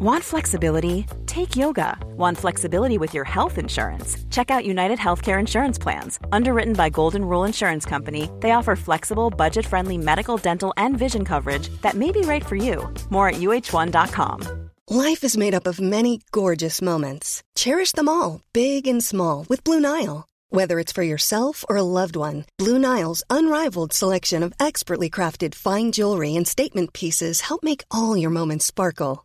Want flexibility? Take yoga. Want flexibility with your health insurance? Check out United Healthcare Insurance Plans. Underwritten by Golden Rule Insurance Company, they offer flexible, budget friendly medical, dental, and vision coverage that may be right for you. More at uh1.com. Life is made up of many gorgeous moments. Cherish them all, big and small, with Blue Nile. Whether it's for yourself or a loved one, Blue Nile's unrivaled selection of expertly crafted fine jewelry and statement pieces help make all your moments sparkle.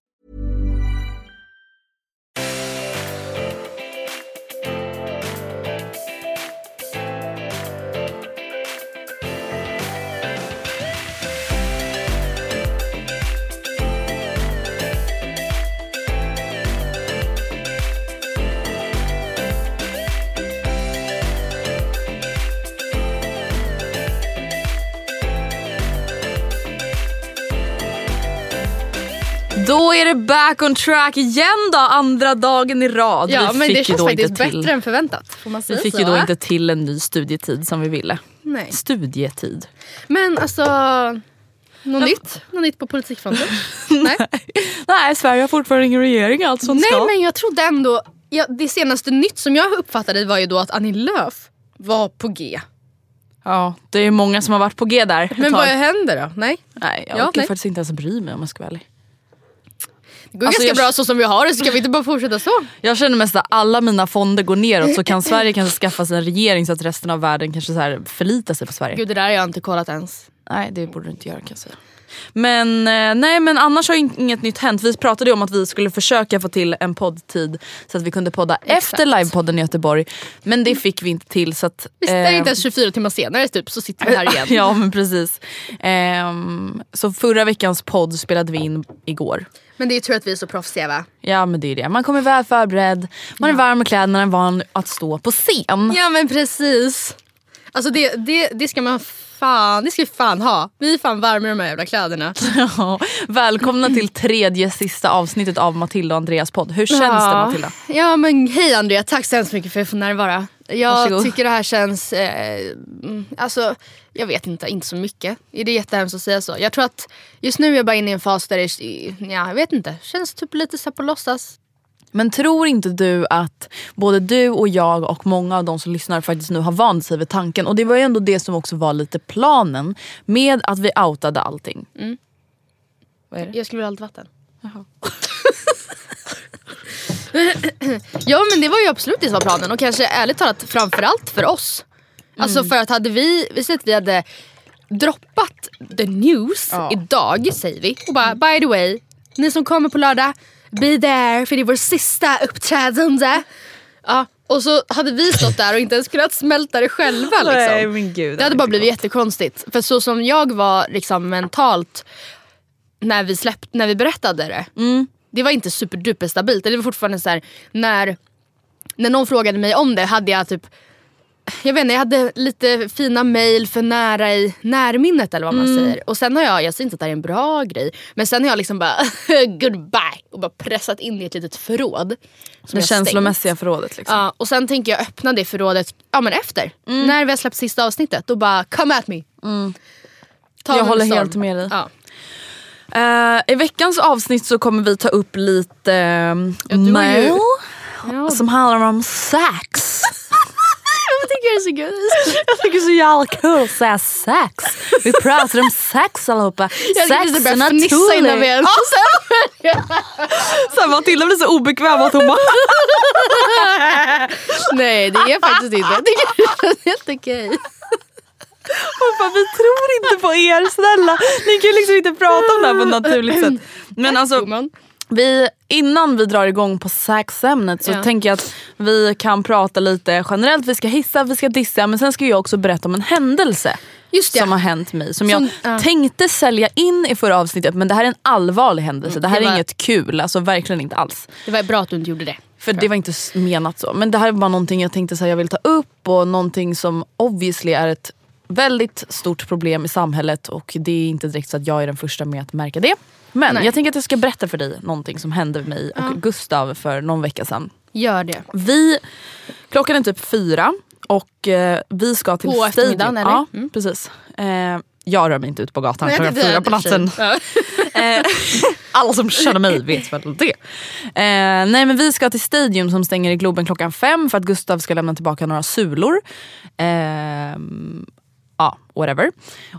Då är det back on track igen då, andra dagen i rad. Ja vi men det känns faktiskt till, bättre än förväntat. Får man Vi säga fick så? ju då inte till en ny studietid som vi ville. Nej. Studietid. Men alltså, något nytt? Något nytt på politikfronten? Nej. Nej, Sverige har fortfarande ingen regering allt som Nej ska. men jag trodde ändå, ja, det senaste nytt som jag uppfattade var ju då att Annie Lööf var på G. Ja, det är många som har varit på G där Men vad händer då? Nej? Nej, jag Ja, orkar nej. faktiskt inte ens bry mig om jag ska vara ärlig. Det går Alltså, ganska jag- bra så som vi har det, så kan vi inte bara fortsätta så? Jag känner mest att alla mina fonder går neråt så kan Sverige kanske skaffa sig en regering så att resten av världen kanske så här förlitar sig på Sverige. Gud det där har jag inte kollat ens. Nej det borde du inte göra kan jag säga. Men, eh, nej, men annars har in- inget nytt hänt. Vi pratade om att vi skulle försöka få till en poddtid så att vi kunde podda efter livepodden i Göteborg. Men det fick vi inte till. Så att, Visst, eh, inte ens 24 timmar senare typ, så sitter vi här igen. ja men precis. Ehm, så förra veckans podd spelade vi in igår. Men det är ju tur att vi är så proffsiga va? Ja men det är det. Man kommer väl förberedd, man är varm i kläderna, van att stå på scen. Ja men precis. Alltså det, det, det ska man fan, det ska vi fan ha. Vi är fan varma i de här jävla kläderna. Ja, Välkomna till tredje sista avsnittet av Matilda och Andreas podd. Hur känns det Matilda? Ja men hej Andrea, tack så hemskt mycket för att jag får närvara. Jag Varsågod. tycker det här känns, eh, mm, alltså jag vet inte, inte så mycket. Det är jättehemskt att säga så. Jag tror att just nu är jag bara inne i en fas där det, ja, jag vet inte, känns typ lite så på låtsas. Men tror inte du att både du och jag och många av de som lyssnar faktiskt nu har vant sig vid tanken och det var ju ändå det som också var lite planen med att vi outade allting. Vad är det? Jag skulle vilja ha lite vatten. ja men det var ju absolut det som var planen och kanske ärligt talat framförallt för oss. Alltså för att hade vi, vi säger att vi hade droppat the news Ja. idag säger vi och bara by the way, ni som kommer på lördag, be there för det är vår sista uppträdande. Ja, och så hade vi stått där och inte ens kunnat smälta det själva. Liksom. Nej, men gud, det hade bara blivit jättekonstigt. För så som jag var liksom mentalt när vi, släpp, när vi berättade det. Det var inte superduper stabilt. Det var fortfarande så här, när, när någon frågade mig om det hade jag typ jag vet inte, jag hade lite fina mail för nära i närminnet eller vad man säger. Och sen har jag, jag säger inte att det här är en bra grej, men sen har jag liksom bara goodbye och bara pressat in i ett litet förråd. Det känslomässiga förrådet. Liksom. Ja, och sen tänker jag öppna det förrådet ja, men efter. Mm. När vi har släppt sista avsnittet. Då bara come at me. Ta Jag håller storm. helt med dig. Ja. Eh, I veckans avsnitt så kommer vi ta upp lite har ju- mail Ja, som handlar om sex. Jag tycker det är så gulligt. Jag tycker det är så jävla kul att säga sex. Vi pratar om sex allihopa. Jag sex är fnissa innan vi naturligt. ens... Sen Matilda blir så obekväm att hon bara Nej det är faktiskt inte. Jag tycker det är helt okej. Hon bara, vi tror inte på er, snälla. Ni kan ju liksom inte prata om det här på ett naturligt sätt. Men alltså. Vi, innan vi drar igång på sexämnet så Ja. tänker jag att vi kan prata lite generellt. Vi ska hissa, vi ska dissa men sen ska jag också berätta om en händelse. Som har hänt mig. Som, Som- jag ja. tänkte sälja in i förra avsnittet men det här är en allvarlig händelse. det här det är var- inget kul, alltså verkligen inte alls. Det var bra att du inte gjorde det. För det var inte menat så. Men det här är bara någonting jag tänkte så här, jag vill ta upp och någonting som obviously är ett väldigt stort problem i samhället och det är inte direkt så att jag är den första med att märka det. Men Nej. jag tänker att jag ska berätta för dig någonting som hände med mig och Gustav för någon vecka sedan. Gör det. Vi, klockan är typ fyra och eh, vi ska till På eftermiddagen, eller? Ja, Mm. precis. Eh, jag rör mig inte ut på gatan Nej, klockan fyra på natten. Ja. Eh, Alla som känner mig vet väl det. Eh, nej men vi ska till Stadium som stänger i Globen klockan fem för att Gustav ska lämna tillbaka några sulor. Eh, ja, whatever.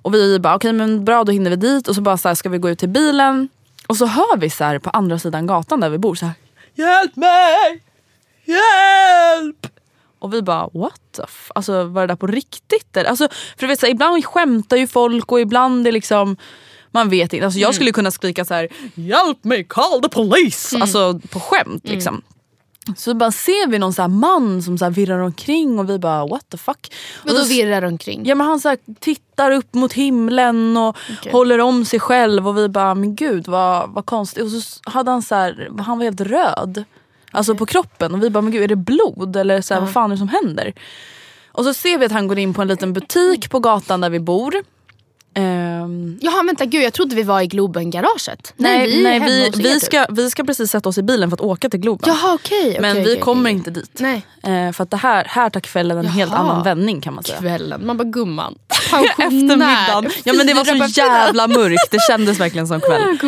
Och vi bara okej men bra då hinner vi dit och så bara så här, ska vi gå ut till bilen. Och så hör vi så här på andra sidan gatan där vi bor så här. Hjälp mig! Hjälp! Och vi bara what the f- Alltså var det där på riktigt? eller? Alltså, för du vet, så här, ibland skämtar ju folk och ibland är liksom man vet inte. Alltså, jag skulle kunna skrika så här: Hjälp mig, call the police! Alltså på skämt liksom. Så bara ser vi någon så här man som så virrar omkring och vi bara what the fuck. Vadå virrar omkring? Ja men han så tittar upp mot himlen och Okej. håller om sig själv och vi bara men gud vad, vad konstigt. Och så hade han så här, han var helt röd. Alltså på kroppen och vi bara men gud är det blod eller så här, vad fan är det som händer? Och så ser vi att han går in på en liten butik på gatan där vi bor. Ehm, Jaha vänta gud jag trodde vi var i Globen-garaget. nej, vi nej vi, er, vi, typ. ska, vi ska precis sätta oss i bilen för att åka till Globen. Jaha okej. men okej, vi okej, kommer okej. inte dit. Nej. Eh, för att det här, här tar kvällen en helt Jaha. annan vändning kan man säga. Kvällen. Man bara gumman. Eftermiddagen. Ja men det var så jävla mörkt, det kändes verkligen som kväll.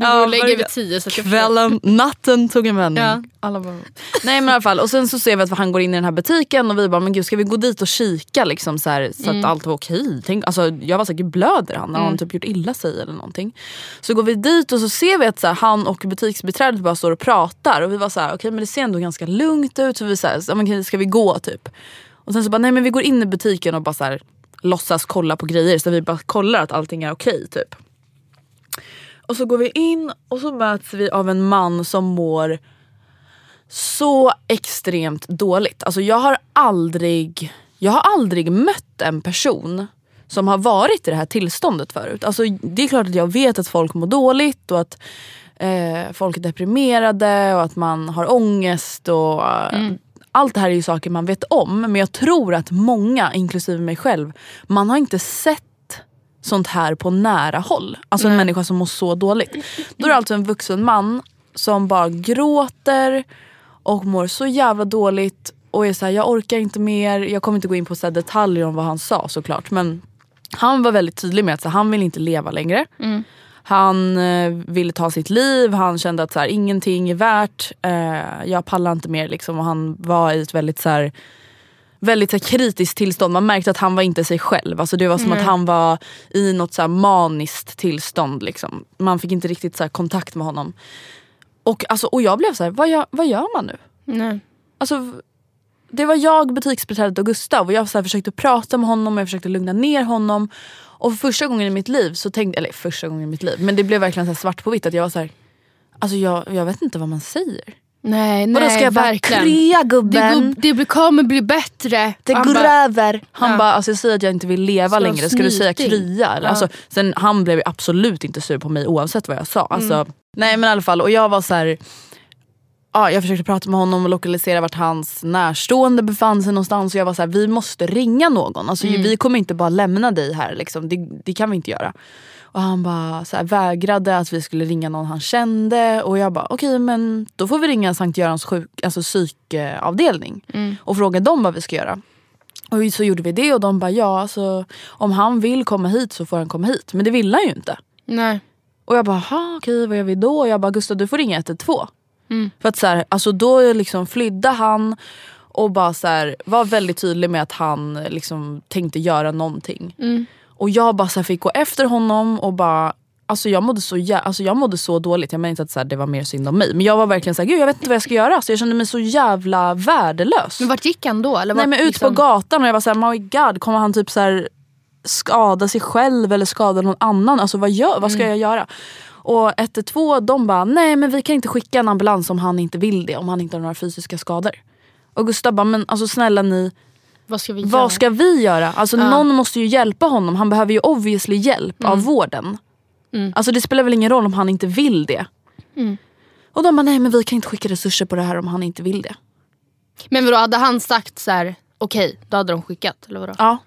Ja, lägger verkligen. tio så att Kvällen, natten tog en vändning. Ja. Alla bara... Nej men i alla fall, och sen så ser vi att han går in i den här butiken och vi bara, men gud ska vi gå dit och kika liksom så, här, så att allt var okej? Tänk, alltså, jag var gud blöder han? Har han typ gjort illa sig eller någonting? Så går vi dit och så ser vi att så här, han och butiksbiträdet bara står och pratar och vi var så här, okej men det ser ändå ganska lugnt ut så vi så här, ska vi gå typ? Och sen så bara, nej men vi går in i butiken och bara så här, låtsas kolla på grejer så vi bara kollar att allting är okej typ. Och så går vi in och så möts vi av en man som mår så extremt dåligt. Alltså jag har aldrig, jag har aldrig mött en person som har varit i det här tillståndet förut. Alltså det är klart att jag vet att folk mår dåligt och att eh, folk är deprimerade och att man har ångest och eh, mm allt det här är ju saker man vet om. Men jag tror att många, inklusive mig själv, man har inte sett sånt här på nära håll. Alltså en människa som mår så dåligt. Då är det alltså en vuxen man som bara gråter och mår så jävla dåligt och är såhär, jag orkar inte mer. Jag kommer inte gå in på så detaljer om vad han sa såklart. Men han var väldigt tydlig med att så han vill inte leva längre. Han eh, ville ta sitt liv, han kände att så här, ingenting är värt. Eh, jag pallar inte mer liksom. Och han var i ett väldigt så här, väldigt så här, kritiskt tillstånd. Man märkte att han var inte sig själv. Alltså, det var som att han var i något så här, maniskt tillstånd. Liksom. Man fick inte riktigt så kontakt med honom. Och, alltså, och jag blev så här, vad gör, vad gör man nu? Nej. Alltså, det var jag, butiksbiträdet och Gustav och jag så här försökte prata med honom och jag försökte lugna ner honom. Och för första gången i mitt liv, så tänkte, eller första gången i mitt liv, men det blev verkligen så svart på vitt att jag var så här, alltså jag, jag vet inte vad man säger. Nej, Och då nej ska jag bara, verkligen. krya Det, gubben. det blir- kommer bli bättre. Det Han bara, över. Han Ja. bara, alltså jag säger att jag inte vill leva Ska längre. Ska du säga krya? Ja. Alltså, sen, han blev absolut inte sur på mig oavsett vad jag sa. Alltså, Mm. Nej men i alla fall, och jag var så här. Ja, jag försökte prata med honom och lokalisera vart hans närstående befann sig någonstans. Och jag var så här, vi måste ringa någon. Alltså, Mm. Vi kommer inte bara lämna dig här. Liksom. Det, det kan vi inte göra. Och han bara så här, vägrade att vi skulle ringa någon han kände. Och jag bara, okej men då får vi ringa Sankt Görans sjuk, alltså psykavdelning. Mm. Och fråga dem vad vi ska göra. Och så gjorde vi det och de bara, ja alltså, om han vill komma hit så får han komma hit. Men det vill han ju inte. Nej. Och jag bara, "Ha, okej vad gör vi då? Och jag bara, Gustav du får ringa 112. Mm. För att så här, alltså då liksom flydde han och bara så här, var väldigt tydlig med att han liksom tänkte göra någonting. Mm. Och jag bara så fick gå efter honom och bara Alltså jag, mådde så jä- alltså jag mådde så dåligt, jag menar inte att så här, det var mer synd om mig. Men jag var verkligen såhär, gud jag vet inte vad jag ska göra. Så jag kände mig så jävla värdelös. Men vart gick han då? Eller Nej vart, men ut liksom- på gatan och jag var såhär, my god kommer han typ så här skada sig själv eller skada någon annan? Alltså vad, gör, vad ska Mm. jag göra? Och 112 de bara, nej men vi kan inte skicka en ambulans om han inte vill det, om han inte har några fysiska skador. Och Gustav bara, men alltså snälla ni, Vad ska vi göra? vad ska vi göra? Alltså Ja. någon måste ju hjälpa honom, han behöver ju obviously hjälp av vården. Mm. Alltså det spelar väl ingen roll om han inte vill det. Mm. Och de bara, nej men vi kan inte skicka resurser på det här om han inte vill det. Men vadå, hade han sagt så här: okej, då hade de skickat? Eller vadå? Ja.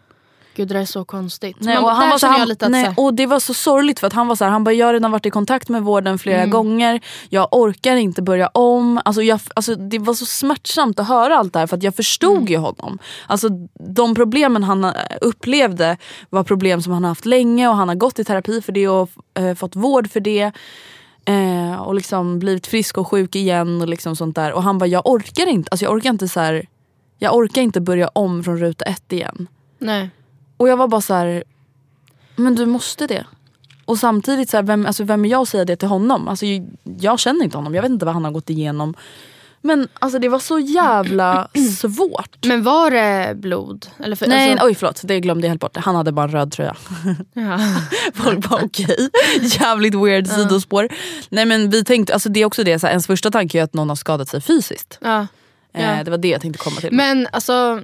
Gud det där är så konstigt. Nej, Men och han var så, han, lite att nej, och det var så sorgligt för att han var så här, han bara jag har redan varit i kontakt med vården flera Mm. gånger. Jag orkar inte börja om. Alltså, jag, alltså, det var så smärtsamt att höra allt det här för att jag förstod Mm. ju honom. Alltså, de problemen han eh, upplevde var problem som han har haft länge och han har gått i terapi för det och eh, fått vård för det. Eh, och liksom blivit frisk och sjuk igen och liksom sånt där. Och han bara jag orkar inte, alltså, jag orkar inte så här, jag orkar inte börja om från ruta ett igen. Nej. Och jag var bara så här, men du måste det. Och samtidigt, så här, vem, alltså, vem är jag att säga det till honom? Alltså, jag, känner inte honom, jag vet inte vad han har gått igenom. Men alltså, det var så jävla svårt. Men var det blod? Eller för, Nej, alltså, oj förlåt, det glömde jag helt bort. Han hade bara en röd tröja. ja. Folk bara okej, jävligt weird sidospår. Nej men vi tänkte, alltså det är också det, så här, ens första tanke är att någon har skadat sig fysiskt. Ja. Eh, Ja. det var det jag tänkte komma till. Men alltså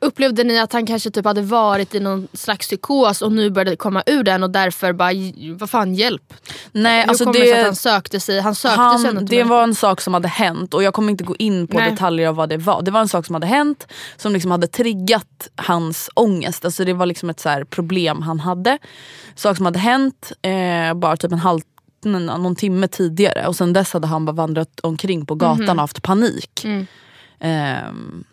upplevde ni att han kanske typ hade varit i någon slags psykos och nu började komma ur den och därför bara, vad fan hjälp? Nej, Hur alltså kommer det sig att han sökte sig? Han sökte sig han, till det var en sak som hade hänt och jag kommer inte gå in på Nej. detaljer av vad det var. Det var en sak som hade hänt som liksom hade triggat hans ångest. Alltså det var liksom ett så problem han hade. Sak som hade hänt eh, bara typ en halv någon, timme tidigare och sen dess hade han bara vandrat omkring på gatan och haft panik. Mm. Ehm,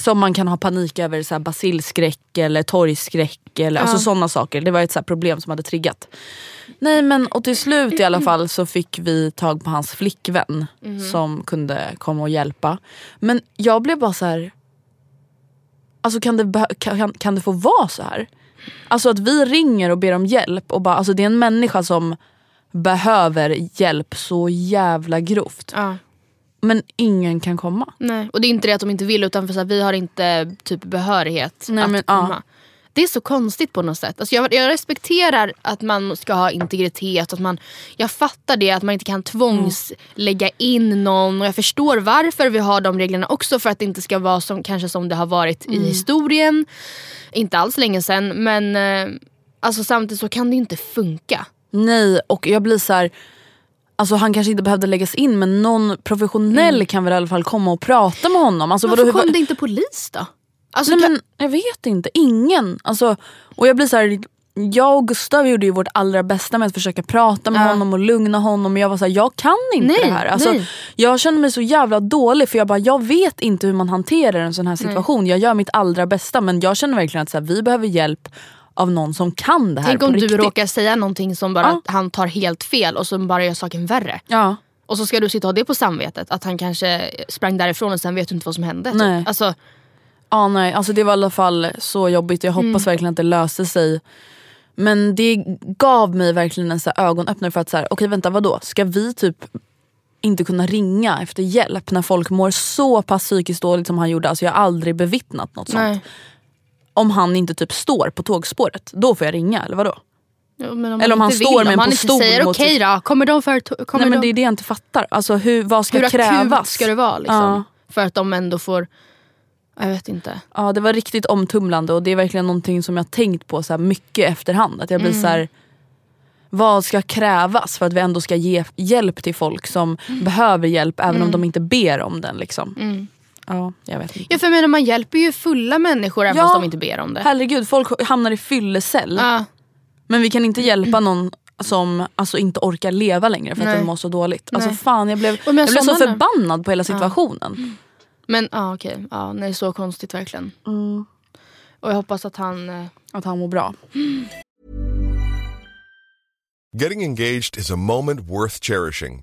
som man kan ha panik över så här basilskräck eller torgskräck eller alltså sådana saker. Det var ett så problem som hade triggat. Nej men och till slut i alla fall så fick vi tag på hans flickvän som kunde komma och hjälpa. Men jag blev bara så här. Alltså kan det, kan, kan det få vara så här? Alltså att vi ringer och ber om hjälp och bara, alltså det är en människa som behöver hjälp så jävla grovt. Ja. Men ingen kan komma. Nej. Och det är inte det att de inte vill utan för så här, vi har inte typ behörighet Nej, att men, komma. ja. Det är så konstigt på något sätt. Alltså jag, jag respekterar att man ska ha integritet. Att man, jag fattar det att man inte kan tvångs lägga in någon. Och jag förstår varför vi har de reglerna också. För att det inte ska vara som, kanske som det har varit i historien. Inte alls länge sedan. Men eh, alltså, samtidigt så kan det inte funka. Nej och jag blir så här. Alltså han kanske inte behövde läggas in men någon professionell kan väl i alla fall komma och prata med honom. Alltså, Varför vadå, kom det inte polis då? Alltså, Nej, kan- men, jag vet inte, ingen. Alltså, och jag blir så här, jag och Gustav gjorde ju vårt allra bästa med att försöka prata med Ja. honom och lugna honom. Men jag var så här, jag kan inte Nej, det här. Alltså, nej. jag känner mig så jävla dålig för jag bara, jag vet inte hur man hanterar en sån här situation. Jag gör mitt allra bästa men jag känner verkligen att så här, vi behöver hjälp av någon som kan det här Tänk om du riktigt. råkar säga någonting som bara Ja. han tar helt fel och som bara gör saken värre. Ja. Och så ska du sitta och ha det på samvetet. Att han kanske sprang därifrån och sen vet du inte vad som hände. typ. Nej. Alltså, Ja, nej, alltså det var i alla fall så jobbigt. Jag hoppas Mm. verkligen att det löste sig. Men det gav mig verkligen en så här ögonöppnare för att så här, okej vänta vadå? Ska vi typ inte kunna ringa efter hjälp när folk mår så pass psykiskt dåligt som han gjorde? Alltså jag har aldrig bevittnat något sånt. nej. Om han inte typ står på tågspåret, då får jag ringa eller vadå? Ja, om Eller om han står vill, med en han pistol inte säger okej sitt- då, kommer de för... Kommer Nej men de, det är det jag inte fattar. Alltså hur, vad ska hur krävas? akut ska det vara? Liksom? Ja. För att de ändå får... Jag vet inte. Ja det var riktigt omtumlande och det är verkligen någonting som jag tänkt på så här mycket efterhand. Att jag blir så här, vad ska krävas för att vi ändå ska ge hjälp till folk som behöver hjälp även om de inte ber om den. Liksom. Ja, jag vet inte. Ja, för jag menar, man hjälper ju fulla människor även Ja. fast de inte ber om det. Herregud, folk hamnar i fyllecell. Ja. Men vi kan inte hjälpa någon som alltså, inte orkar leva längre för att Nej. den mår så dåligt. Alltså Nej. fan jag blev, jag blev så förbannad på hela situationen. Men ja, okej. Ja, nej, så konstigt verkligen. Mm. Och jag hoppas att han... eh, Att han mår bra. Getting engaged is a moment worth cherishing.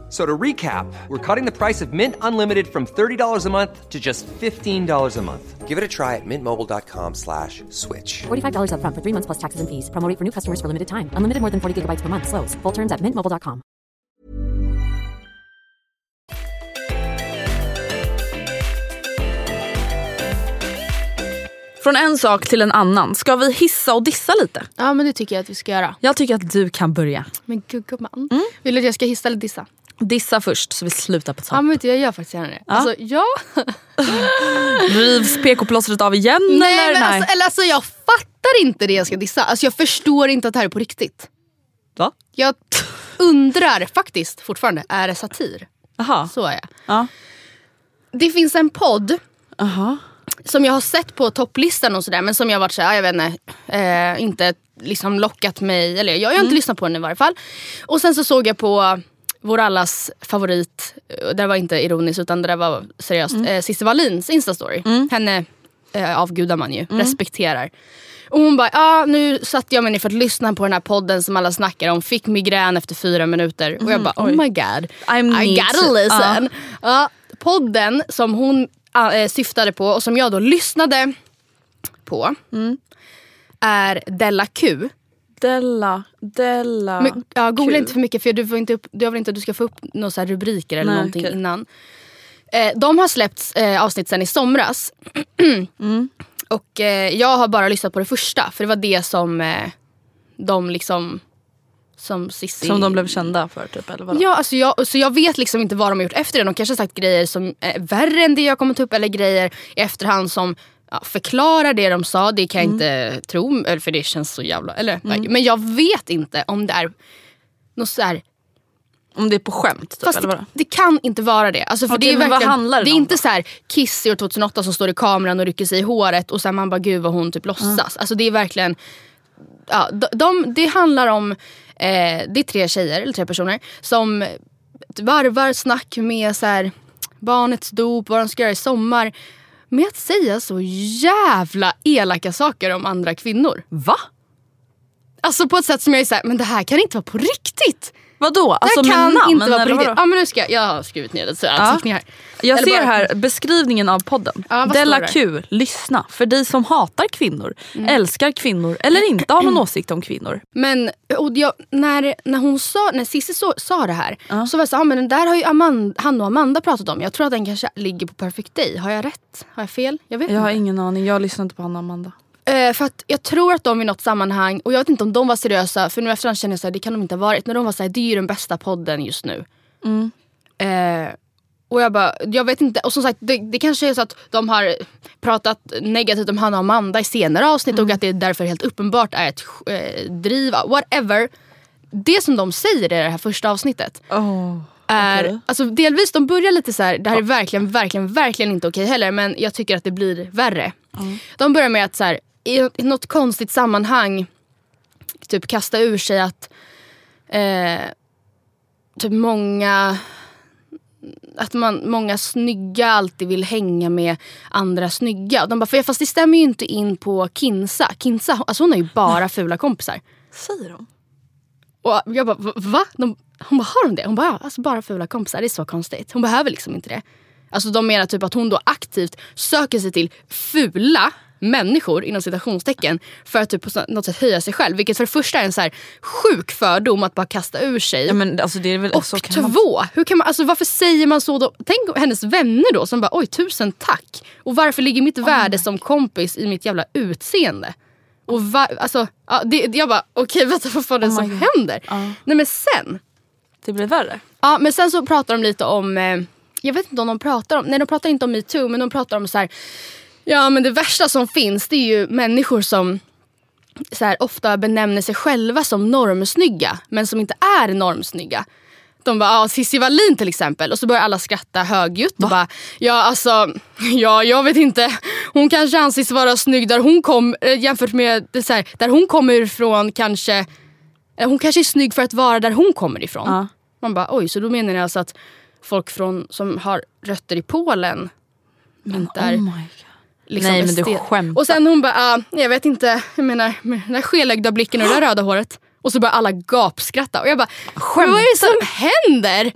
F- So to recap, we're cutting the price of Mint Unlimited from $30 a month to just $15 a month. Give it a try at mintmobile.com slash switch. $45 upfront for three months plus taxes and fees. Promo rate for new customers for limited time. Unlimited more than 40 gigabytes per month. Slows. Full terms at mintmobile.com. Från en sak till en annan. Ska vi hissa och dissa lite? Ja men det tycker jag att vi ska göra. Jag tycker att du kan börja. Men gud gumman. Mm. Vill du att jag ska hissa eller dissa? Dissa först så vi slutar på topp. Ja men jag gör faktiskt gärna det. Alltså, ja. Rivs PK-plåstret av igen nej, eller? men alltså, eller alltså jag fattar inte det jag ska dissa. Alltså jag förstår inte att det här är på riktigt. Va? Jag undrar faktiskt fortfarande, är det satir? Jaha. Så är jag. Ja. Det finns en podd Aha. som jag har sett på topplistan och sådär men som jag varit såhär, jag vet inte, eh, inte liksom lockat mig, eller jag har inte lyssnat på den i varje fall. Och sen så såg jag på vår allas favorit, eh, det var inte ironiskt utan det var seriöst, eh, Cissi Wallins instastory. Henne eh, avgudar man ju, respekterar. Och hon bara, ja nu satte jag mig ner för att lyssna på den här podden som alla snackar om, fick migrän efter fyra minuter. Och jag bara, oh my god, I I gotta to- listen. Ja, podden som hon äh, syftade på och som jag då lyssnade på är Della Q. Della, Della. Men, ja, googla Q. inte för mycket för du, får inte upp, jag vill inte att du ska få upp några så här rubriker eller Nej, någonting okej. innan. Eh, de har släppt eh, avsnitt sen i somras. Mm. Och eh, jag har bara lyssnat på det första för det var det som eh, de liksom som Cissi... Som de blev kända för typ eller vadå? Ja, alltså jag, så jag vet liksom inte vad de har gjort efter det. De kanske har sagt grejer som är värre än det jag kommer ta upp eller grejer i efterhand som ja, förklarar det de sa. Det kan jag inte tro, för det känns så jävla... Eller, Men jag vet inte om det är något så här, Om det är på skämt typ, Fast det, det kan inte vara det. Alltså, för Okej, det är verkligen, det det är inte så här Kiss i år 2008 som står i kameran och rycker sig i håret och sen man bara gud vad hon typ låtsas. Alltså det är verkligen ja, de, de, Det handlar om, eh, det är tre tjejer, eller tre personer som varvar snack med så här, barnets dop, vad de ska göra i sommar. Med att säga så jävla elaka saker om andra kvinnor. Va? Alltså på ett sätt som jag är såhär, men det här kan inte vara på riktigt. Vadå? Alltså det här kan namn? inte vara på riktigt. Ja men nu ska jag, jag har skrivit ner det så Ja. anteckningar. Jag Eller ser bara- här beskrivningen av podden. Ja, Della? Q, lyssna. För dig som hatar kvinnor, Mm. älskar kvinnor eller inte har någon åsikt om kvinnor. Men och jag, när, när hon sa, när Cissi så, sa det här så var jag så ah, men den där har ju Amanda, han och Amanda pratat om. Jag tror att den kanske ligger på Perfect Day. Har jag rätt? Har jag fel? Jag vet Jag har inte. ingen aning, jag lyssnar inte på Hanna och Amanda. Eh, för att jag tror att de i något sammanhang, och jag vet inte om de var seriösa för nu efterhand känner jag att det kan de inte ha varit. När de var såhär, det är ju den bästa podden just nu. Eh, och jag bara, jag vet inte. Och som sagt, det, det kanske är så att de har pratat negativt om Hanna och Amanda i senare avsnitt och att det därför helt uppenbart är ett eh, driv, whatever. Det som de säger i det här första avsnittet är, okej. alltså delvis de börjar lite så här, det här är verkligen, verkligen, verkligen inte okej heller men jag tycker att det blir värre. De börjar med att så här, i, något konstigt sammanhang typ kasta ur sig att eh, typ många att man, många snygga alltid vill hänga med andra snygga. Och de bara, för fast det stämmer ju inte in på Kinsa. Kinsa alltså hon har ju bara fula kompisar. Säger de? Och jag bara, "Va-? De, hon bara, har de det? Hon bara, ja, alltså bara fula kompisar. Det är så konstigt. Hon behöver liksom inte det. Alltså de menar typ att hon då aktivt söker sig till fula människor inom citationstecken för att typ på något sätt höja sig själv. Vilket för det första är en så här sjuk fördom att bara kasta ur sig. Ja, men alltså, det är väl, och så kan man- två, hur kan man, alltså, varför säger man så då? Tänk hennes vänner då som bara oj tusen tack. Och varför ligger mitt värde som kompis i mitt jävla utseende? Och va, alltså, ja, det, jag bara okej vänta vad fan är det Oh som God. händer? Nej men sen, Det blir värre. ja, men sen så pratar de lite om, eh, jag vet inte om de pratar om, nej de pratar inte om metoo men de pratar om så här. Ja men det värsta som finns det är ju människor som så här, ofta benämner sig själva som normsnygga men som inte är normsnygga. De bara, ja Cissi Wallin till exempel. Och så börjar alla skratta högljutt. Och bara, ja alltså, ja jag vet inte. Hon kanske anses vara snygg där hon kom, eh, jämfört med så här, där hon kommer ifrån kanske. eh, Hon kanske är snygg för att vara där hon kommer ifrån. Ja. Man bara, oj så då menar ni alltså att folk från, som har rötter i Polen inte är... Oh. Liksom Nej, men du skämtar. Och sen hon bara, ah, jag vet inte, jag menar med den där skelögda blicken och det där röda håret. Och så börjar alla gapskratta och jag bara, vad är det som händer?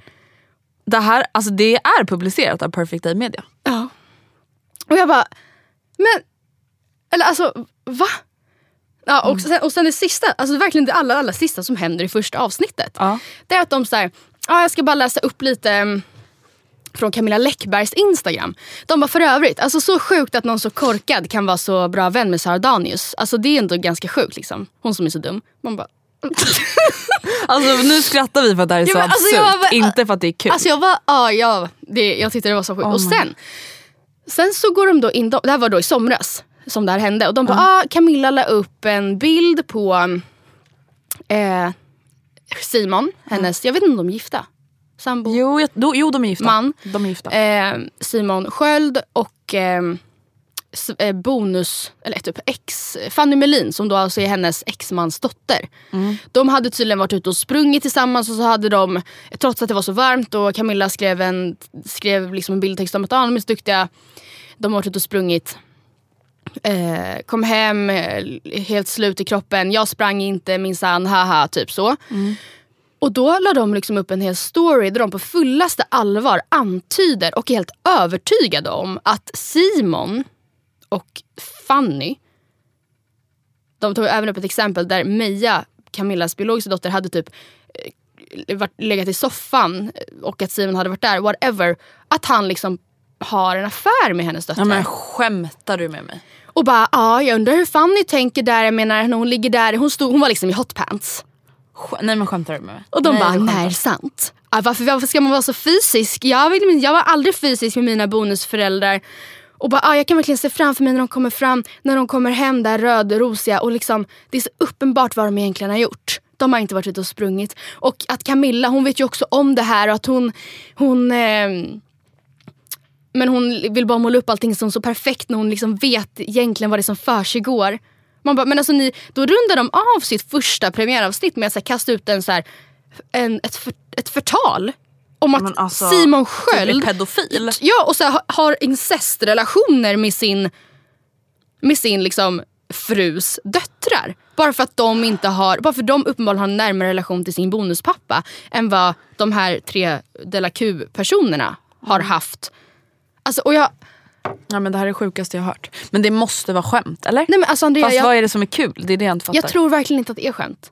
Det här alltså det är publicerat av Perfect Day Media. Ja. Och jag bara, men, eller alltså va? Ja, och, sen, och sen det sista, alltså verkligen det allra, allra sista som händer i första avsnittet. Ja. Det är att de säger, ja jag ska bara läsa upp lite mm, från Camilla Läckbergs Instagram. De bara för övrigt, alltså så sjukt att någon så korkad kan vara så bra vän med Sara Danius. Alltså det är ändå ganska sjukt liksom. Hon som är så dum. Man bara, Alltså nu skrattar vi för att det här är Ja, så men alltså, absurt, jag var- inte för att det är kul. Alltså jag var, ja, ja det, jag tyckte det var så sjukt. Oh och sen, sen så går de då in, det här var då i somras som det här hände. Och de bara, ah, Camilla la upp en bild på eh, Simon, hennes, jag vet inte om de är gifta. Sambo. jo, jag, då, jo, de är gifta. Man. De är gifta. Eh, Simon Sköld och eh, eh, bonus, eller typ ex, Fanny Melin som då alltså är hennes exmans dotter. De hade tydligen varit ute och sprungit tillsammans och så hade de, trots att det var så varmt och Camilla skrev en, skrev liksom en bildtext om att ah, de är så duktiga, de har varit ute och sprungit. Eh, kom hem eh, helt slut i kroppen, jag sprang inte minsann, haha, typ så. Och då la de liksom upp en hel story där de på fullaste allvar antyder och är helt övertygade om att Simon och Fanny, de tog även upp ett exempel där Meja, Camillas biologiska dotter, hade typ eh, varit, legat i soffan och att Simon hade varit där, whatever. Att han liksom har en affär med hennes döttrar. ja, men skämtar du med mig? Och bara, ja jag undrar hur Fanny tänker där, jag menar när hon ligger där, hon, stod, hon var liksom i hotpants. Nej men skämtar du med mig? Och de nej, bara, nej sant. Ah, varför, varför ska man vara så fysisk? Jag, vill, jag var aldrig fysisk med mina bonusföräldrar. Och bara, ah, jag kan verkligen se framför mig när de kommer fram, när de kommer hem där rödrosiga och liksom, det är så uppenbart vad de egentligen har gjort. De har inte varit ute och sprungit. Och att Camilla, hon vet ju också om det här och att hon, hon ehm, men hon vill bara måla upp allting som så perfekt när hon liksom vet egentligen vad det är som försiggår. Man bara, men alltså ni, då rundar de av sitt första premiäravsnitt med att kasta ut en, så här, en, ett, för, ett förtal. Om att alltså, Simon Sköld är pedofil. Ja, och så här, ha- har incestrelationer med sin, med sin liksom, frus döttrar. Bara för att de inte har, bara för de uppenbarligen har en närmare relation till sin bonuspappa än vad de här tre De la Q-personerna har haft. Alltså, och jag, Ja, men det här är det sjukaste jag har hört. Men det måste vara skämt eller? nej men alltså Andrea, Fast jag, vad är det som är kul? Det är det jag inte fattar. jag tror verkligen inte att det är skämt.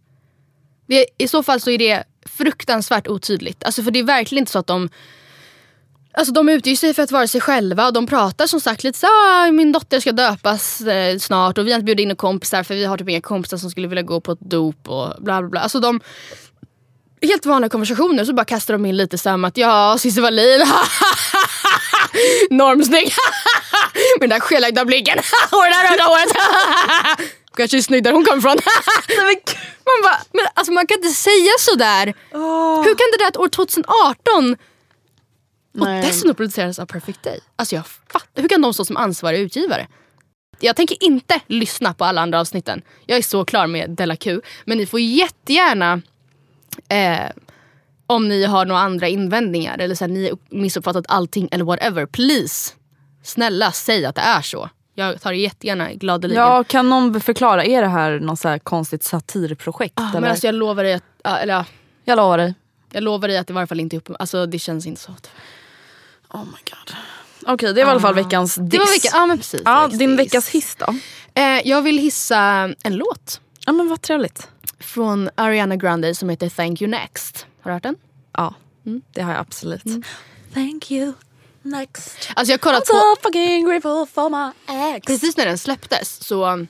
Det, I så fall så är det fruktansvärt otydligt. Alltså för det är verkligen inte så att de Alltså de utger sig för att vara sig själva och de pratar som sagt lite så ah, min dotter ska döpas eh, snart och vi har inte bjudit in några kompisar för vi har typ inga kompisar som skulle vilja gå på ett dop och bla bla bla. Alltså de Helt vanliga konversationer så bara kastar de in lite så att ja Cissi Wallin Normsnygg Med den där skelögda blicken och det där röda håret Kanske är snygg där hon kommer ifrån Man bara, men alltså man kan inte säga sådär Hur kan det där att år 2018 och Nej. dessutom produceras av Perfect Day. Alltså jag fattar, hur kan de stå som ansvariga utgivare? Jag tänker inte lyssna på alla andra avsnitten. Jag är så klar med Della Q. Men ni får jättegärna, eh, om ni har några andra invändningar eller så här, ni missuppfattat allting eller whatever. Please, snälla säg att det är så. Jag tar det jättegärna gladeligen. Ja, kan någon förklara, är det här något så här konstigt satirprojekt? Ah, eller? men alltså jag lovar dig att, eller, ja, Jag lovar dig. jag lovar dig att det i varje fall inte är uppe. Alltså det känns inte så. Oh my god. Okej, det var i alla fall veckans diss. Det var vecka, ja men precis. Ja, Veckans din diss. veckas hiss då? Eh, jag vill hissa en låt. Ja men vad trevligt. Från Ariana Grande som heter Thank You Next. Har du hört den? Ja, Mm. det har jag absolut. Thank you, next. Alltså jag kollat I'm på, so fucking grateful for my ex. precis när den släpptes så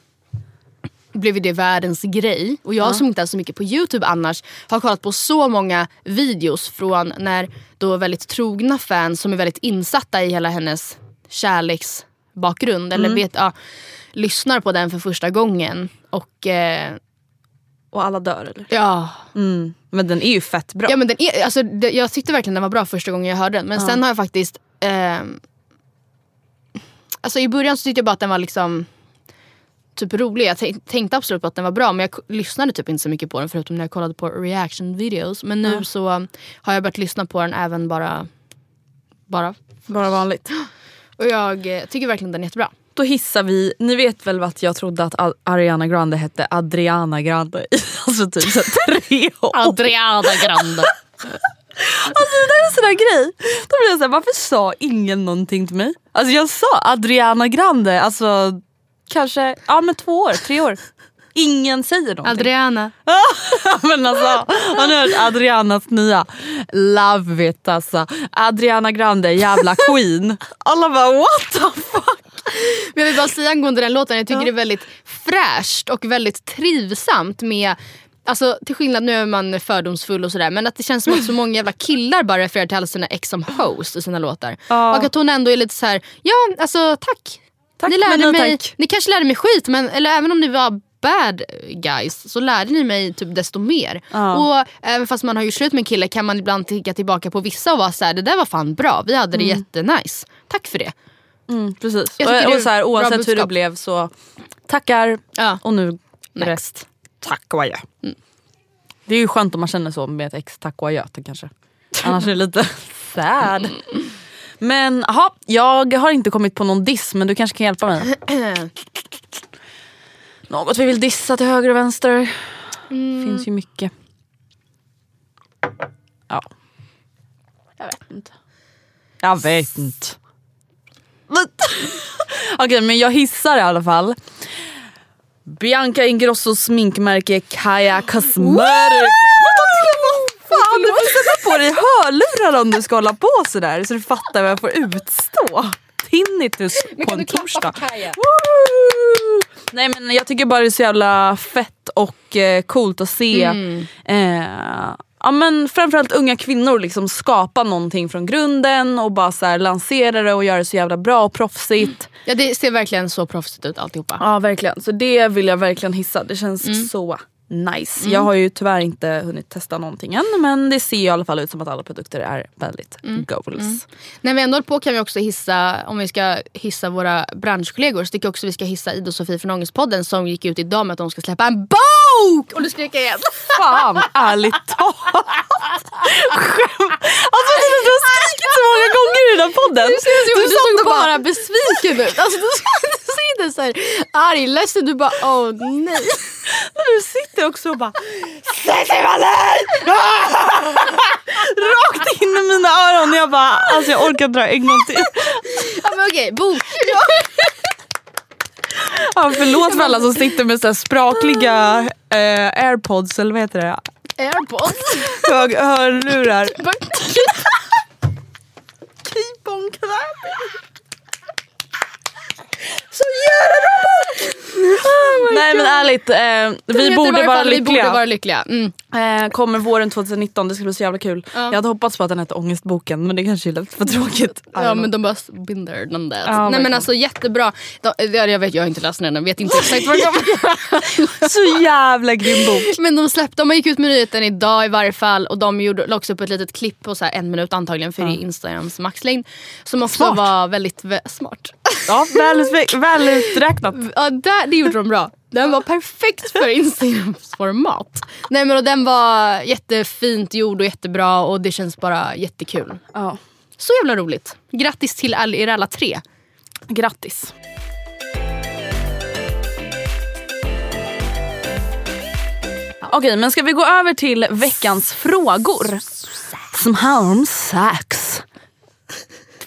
blev det världens grej. Och jag som inte är så mycket på Youtube annars har kollat på så många videos från när då väldigt trogna fans som är väldigt insatta i hela hennes kärleksbakgrund eller vet, ja, lyssnar på den för första gången. Och eh, och alla dör eller? Ja. Mm. Men den är ju fett bra. Ja, men den är, alltså, det, jag tyckte verkligen den var bra första gången jag hörde den. Men sen har jag faktiskt... ehm, alltså I början så tyckte jag bara att den var liksom typ rolig. Jag tänk- tänkte absolut på att den var bra men jag k- lyssnade typ inte så mycket på den förutom när jag kollade på reaction videos. Men nu så um, har jag börjat lyssna på den även bara... Bara. Bara vanligt. Och jag eh, tycker verkligen den är jättebra. Då hissar vi, ni vet väl att jag trodde att Ariana Grande hette Adriana Grande i alltså typ så tre år. Adriana Grande. Alltså det där är en sån där grej. Då blir jag såhär, varför sa ingen någonting till mig? Alltså jag sa Adriana Grande, alltså kanske ja, men två år, tre år. Ingen säger någonting. Adriana. men alltså, har ni hört Adrianas nya Love it alltså. Adriana Grande, jävla queen. Alla bara what the fuck? Men jag vill bara säga angående den låten, jag tycker det är väldigt fräscht och väldigt trivsamt med Alltså till skillnad, nu är man fördomsfull och sådär men att det känns som att så många jävla killar bara refererar till alla sina ex som host i sina låtar. Ja. Och att hon ändå är lite så här: ja alltså tack. Tack, ni, lärde mig, tack. ni kanske lärde mig skit men eller även om ni var bad guys så lärde ni mig typ desto mer. Ja. Och även fast man har gjort slut med en kille kan man ibland ticka tillbaka på vissa och vara såhär det där var fan bra, vi hade det jättenice. Tack för det. Mm, precis. Och, och så här, oavsett hur det blev så tackar Ja. och nu Next. rest. Tack och adjö. Det är ju skönt om man känner så med ett ex, tack och adjö kanske. Annars är det lite sad. Men aha, jag har inte kommit på någon diss men du kanske kan hjälpa mig. Något vi vill dissa till höger och vänster. Finns ju mycket. Ja. Jag vet inte. Jag vet inte. Okej men jag hissar i alla fall. Bianca Ingrossos sminkmärke Kaja Cosmetics. Fan du får sätta på dig hörlurar om du ska hålla på sådär så du fattar vad jag får utstå. Tinnitus på en torsdag. Nej men jag tycker bara det är så jävla fett och eh, coolt att se eh, ja, men framförallt unga kvinnor liksom skapa någonting från grunden och bara så här lansera det och göra det så jävla bra och proffsigt. Ja det ser verkligen så proffsigt ut alltihopa. Ja verkligen, så det vill jag verkligen hissa. Det känns så nice. Jag har ju tyvärr inte hunnit testa någonting än men det ser i alla fall ut som att alla produkter är väldigt goals. När vi ändå håller på kan vi också hissa, om vi ska hissa våra branschkollegor, så tycker jag också vi ska hissa Ida och Sofie från Ångestpodden som gick ut idag med att de ska släppa en bok! Och nu skriker igen. Fan ärligt talat. Skämt. Alltså du har skrikit så många gånger i den här podden. Du ser Du du satt såg bara- bara besviken ut. Alltså, du du ser inte så här arg, ledsen, du bara åh nej. Du sitter också och bara Säg till mig! Rakt in i mina öron. Jag bara alltså jag orkar dra en gång till. Ja, men okej, bok. Ja, förlåt för alla som sitter med så här sprakliga eh, airpods eller vad heter det? Airpods. Hög, hörlurar. Keep on clapping. Så jävla bok! Nej men ärligt, eh, vi, borde vara fall Vi lyckliga. borde vara lyckliga. Mm. Eh, kommer våren 2019, det ska bli så jävla kul. Ja. Jag hade hoppats på att den hette Ångestboken men det kanske är lite för tråkigt. Ja know. men de bara there, done that. Ja, Nej men verkligen. alltså jättebra. De, ja, jag, vet, jag har inte läst den än, vet inte exakt vad det kommer. Så jävla grym bok. Men de släppte, de gick ut med nyheten idag i varje fall och de gjorde, la också upp ett litet klipp på så en minut antagligen för är Instagrams maxlängd. Som också Smart. var väldigt vä- smart. Ja, väl, väl uträknat. Ja, där, det gjorde de bra. Den var perfekt för Instagrams format. Nej men och den var jättefint gjord och jättebra och det känns bara jättekul. Ja. Så jävla roligt. Grattis till all, er alla tre. Grattis. Okej, men ska vi gå över till veckans frågor? Som handlar om sex.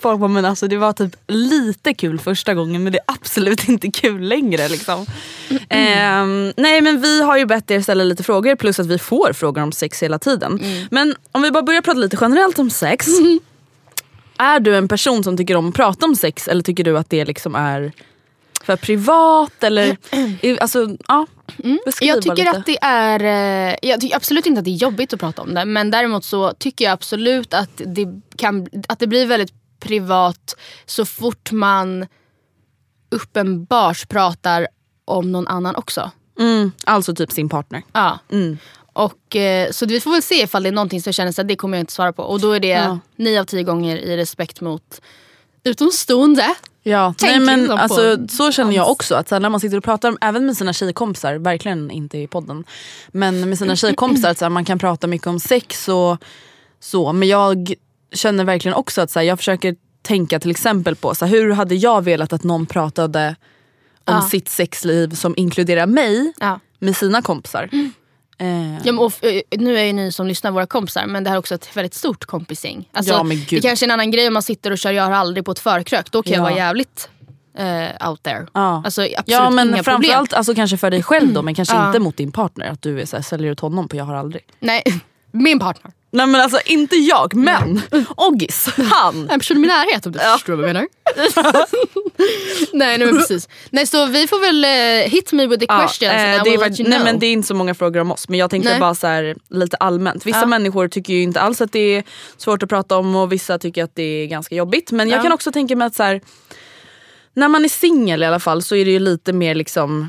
Folk bara, men alltså det var typ lite kul första gången men det är absolut inte kul längre. Liksom. Ehm, nej men vi har ju bett er ställa lite frågor plus att vi får frågor om sex hela tiden. Men om vi bara börjar prata lite generellt om sex. Är du en person som tycker om att prata om sex eller tycker du att det liksom är för privat? Eller, alltså, ja, beskriv Jag tycker att det är, eh, jag tycker absolut inte att det är jobbigt att prata om det. Men däremot så tycker jag absolut att det, kan, att det blir väldigt privat så fort man uppenbart pratar om någon annan också. Mm, alltså typ sin partner. Ja. Och, eh, så vi får väl se ifall det är någonting som jag känner att det kommer jag inte svara på. Och då är det Ja. nio av tio gånger i respekt mot utomstående. Ja, Tänk nej, men liksom alltså, så känner jag också. Att så när man sitter och pratar, även med sina tjejkompisar, verkligen inte i podden. Men med sina tjejkompisar, att så man kan prata mycket om sex och så. Men jag känner verkligen också att så här, jag försöker tänka till exempel på så här, hur hade jag velat att någon pratade om Ja. sitt sexliv som inkluderar mig Ja. med sina kompisar. Eh, Ja, och, eh, nu är ju ni som lyssnar våra kompisar men det här är också ett väldigt stort kompisgäng. Alltså, Ja, men gud. det kanske är en annan grej om man sitter och kör jag har aldrig på ett förkrök. Då kan jag Ja. vara jävligt eh, out there. Ja. Alltså, absolut Ja men inga framförallt problem. alltså, kanske för dig själv då men kanske Ja. inte mot din partner. Att du är så här, säljer ut honom på jag har aldrig. Nej, min partner. Nej men alltså inte jag men Oggis, han. En person i min närhet om du förstår vad jag menar. nej, nej men precis. Nej så vi får väl eh, hit me with the questions eh, and I det, will är, let you nej, know. men det är inte så många frågor om oss men jag tänkte Nej. bara så här, lite allmänt. Vissa Ja. människor tycker ju inte alls att det är svårt att prata om och vissa tycker att det är ganska jobbigt. Men jag Ja. kan också tänka mig att så här, när man är singel i alla fall så är det ju lite mer liksom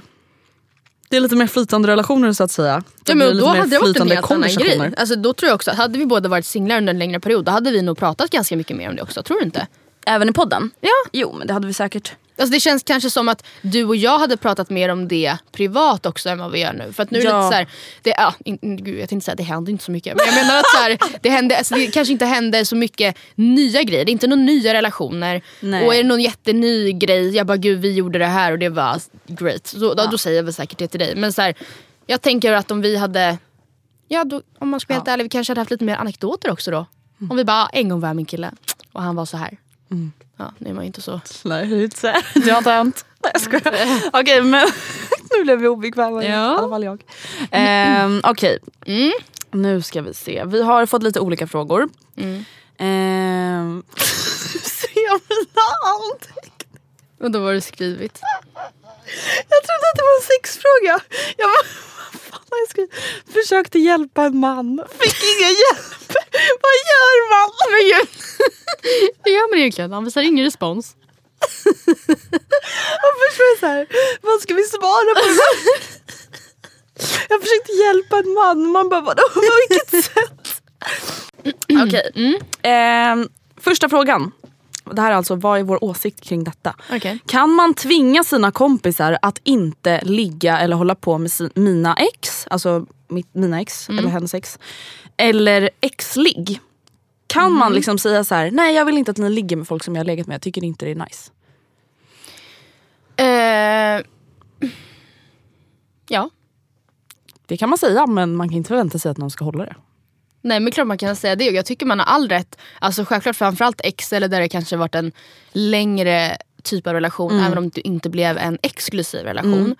det är lite mer flytande relationer så att säga. Ja, men då hade det varit en helt annan grej. Alltså, då tror jag också hade vi båda varit singlar under en längre period då hade vi nog pratat ganska mycket mer om det också. Tror du inte? Även i podden? Ja. Jo men det hade vi säkert. Alltså det känns kanske som att du och jag hade pratat mer om det privat också än vad vi gör nu. För att nu är det Ja. lite så här, det, ja, in, gud, jag tänkte säga det händer inte så mycket. Men jag menar att så här, det, hände, alltså det kanske inte händer så mycket nya grejer. Det är inte några nya relationer. Nej. Och är det någon jätteny grej, jag bara gud vi gjorde det här och det var great. Så, då, då säger jag väl säkert det till dig. Men så här, jag tänker att om vi hade, ja då, om man ska vara helt ärlig, vi kanske hade haft lite mer anekdoter också då. Mm. Om vi bara, en gång var jag min kille och han var så här. Ja, det var ju inte så. Nej det är har inte hänt. Nej jag skojar. Okej men nu blev vi obekväma. I Ja. alla fall jag. Ehm, Okej. Nu ska vi se. Vi har fått lite olika frågor. Ehm, ser jag mina anteckningar? Och då var det skrivit. Jag trodde att det var en sexfråga. Jag bara, vad fan har jag skrivit? Försökte hjälpa en man. Fick ingen hjälp. vad gör man? Men gud. Hur gör man egentligen? Han visar ingen respons. Jag förstår så här, vad ska vi svara på? Jag försökte hjälpa en man. Man bara, vadå? På vilket sätt? Okej. Ehm, första frågan. Det här är alltså, vad är vår åsikt kring detta? Okej. Kan man tvinga sina kompisar att inte ligga eller hålla på med sin, mina ex, alltså mitt, mina ex eller hennes ex, eller ex-ligg? Kan man liksom säga så här: nej jag vill inte att ni ligger med folk som jag har legat med, jag tycker inte det är nice. Eh, ja. Det kan man säga men man kan inte förvänta sig att någon ska hålla det. Nej men klart man kan säga det och jag tycker man har all rätt. Alltså självklart framförallt ex eller där det kanske varit en längre typ av relation även om det inte blev en exklusiv relation.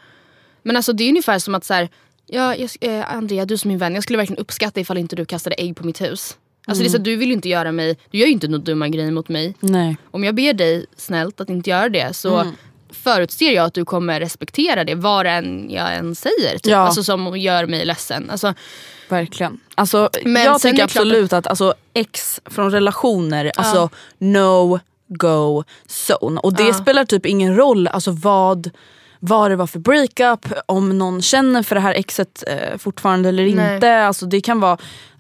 Men alltså det är ungefär som att så här, ja, jag, eh, Andrea du som min vän, jag skulle verkligen uppskatta ifall inte du kastade ägg på mitt hus. Alltså det är så att du vill ju inte göra mig, du gör ju inte några dumma grejer mot mig. Nej. Om jag ber dig snällt att inte göra det så förutser jag att du kommer respektera det vad än jag än säger. Typ. Ja. Alltså som gör mig ledsen. Alltså, Verkligen. Alltså, Men jag tycker det klart absolut att alltså, ex från relationer, alltså no go zone. Och det Ja. spelar typ ingen roll alltså, vad, vad det var för breakup, om någon känner för det här exet eh, fortfarande eller Nej. inte. Alltså, det kan vara,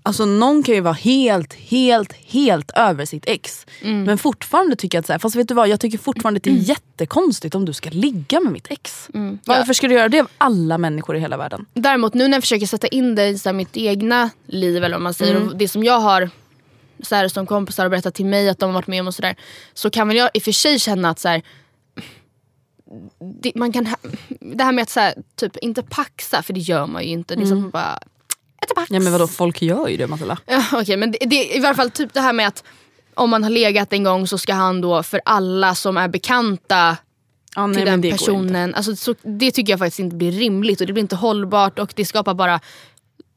alltså, någon kan ju vara helt, helt, helt över sitt ex. Mm. Men fortfarande tycker jag att, så här, fast vet du vad, jag tycker fortfarande att det är jättekonstigt om du ska ligga med mitt ex. Mm. Varför ska du göra det av alla människor i hela världen? Däremot nu när jag försöker sätta in det i så här, mitt egna liv eller vad man säger. Mm. Och det som jag har så här, som kompisar har berättat till mig att de har varit med om och sådär. Så kan väl jag i och för sig känna att så här, det, man kan, det här med att så här, typ inte paxa, för det gör man ju inte. Det är som bara äta pax. Ja men vadå, folk gör ju det Matilda. Ja, Okej men det, det, i varje fall typ det här med att om man har legat en gång så ska han då för alla som är bekanta Ja, nej, till den det personen. Alltså, så, det tycker jag faktiskt inte blir rimligt och det blir inte hållbart och det skapar bara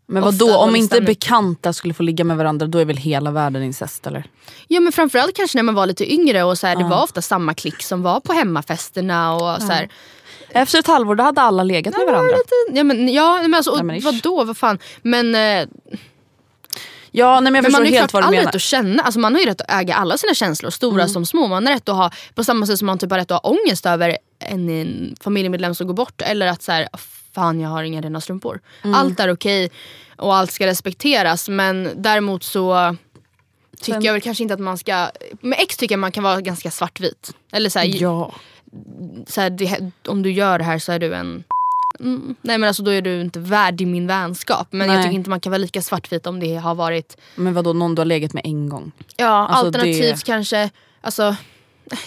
Men vad då om inte bekanta skulle få ligga med varandra då är väl hela världen incest eller? Ja men framförallt kanske när man var lite yngre och så här, det var ofta samma klick som var på hemmafesterna och så här. Efter ett halvår då hade alla legat med varandra. Ja men, ja, men alltså, och, Ja, men vadå, vad fan. Men, eh, Ja nej, men men man har ju helt klart all. Mm. rätt att känna, alltså, man har ju rätt att äga alla sina känslor, stora som små. Man har rätt att ha, på samma sätt som man typ har rätt att ha ångest över en, en familjemedlem som går bort. Eller att så här, fan jag har inga rena strumpor. Allt är okej och allt ska respekteras men däremot så tycker Sen- jag väl kanske inte att man ska, med ex tycker jag man kan vara ganska svartvit. Eller så här, Ja. Så här, det, om du gör det här så är du en Mm, nej men alltså då är du inte värd i min vänskap. Men jag Nej. tycker inte man kan vara lika svartvit om det har varit Men vadå, någon du har legat med en gång? Ja, Alltså, alternativt det- kanske, alltså,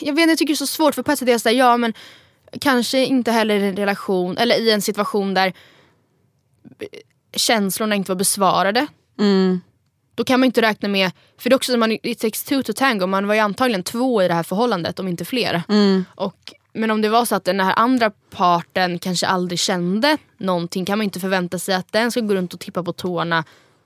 jag vet jag tycker det är så svårt för på ett sätt är jag såhär, ja men kanske inte heller i en relation eller i en situation där känslorna inte var besvarade. Mm. Då kan man inte räkna med, för det är också som man, it takes two to tango, man var ju antagligen två i det här förhållandet om inte fler. Mm. Och, men om det var så att den här andra parten kanske aldrig kände någonting kan man inte förvänta sig att den ska gå runt och tippa på tårna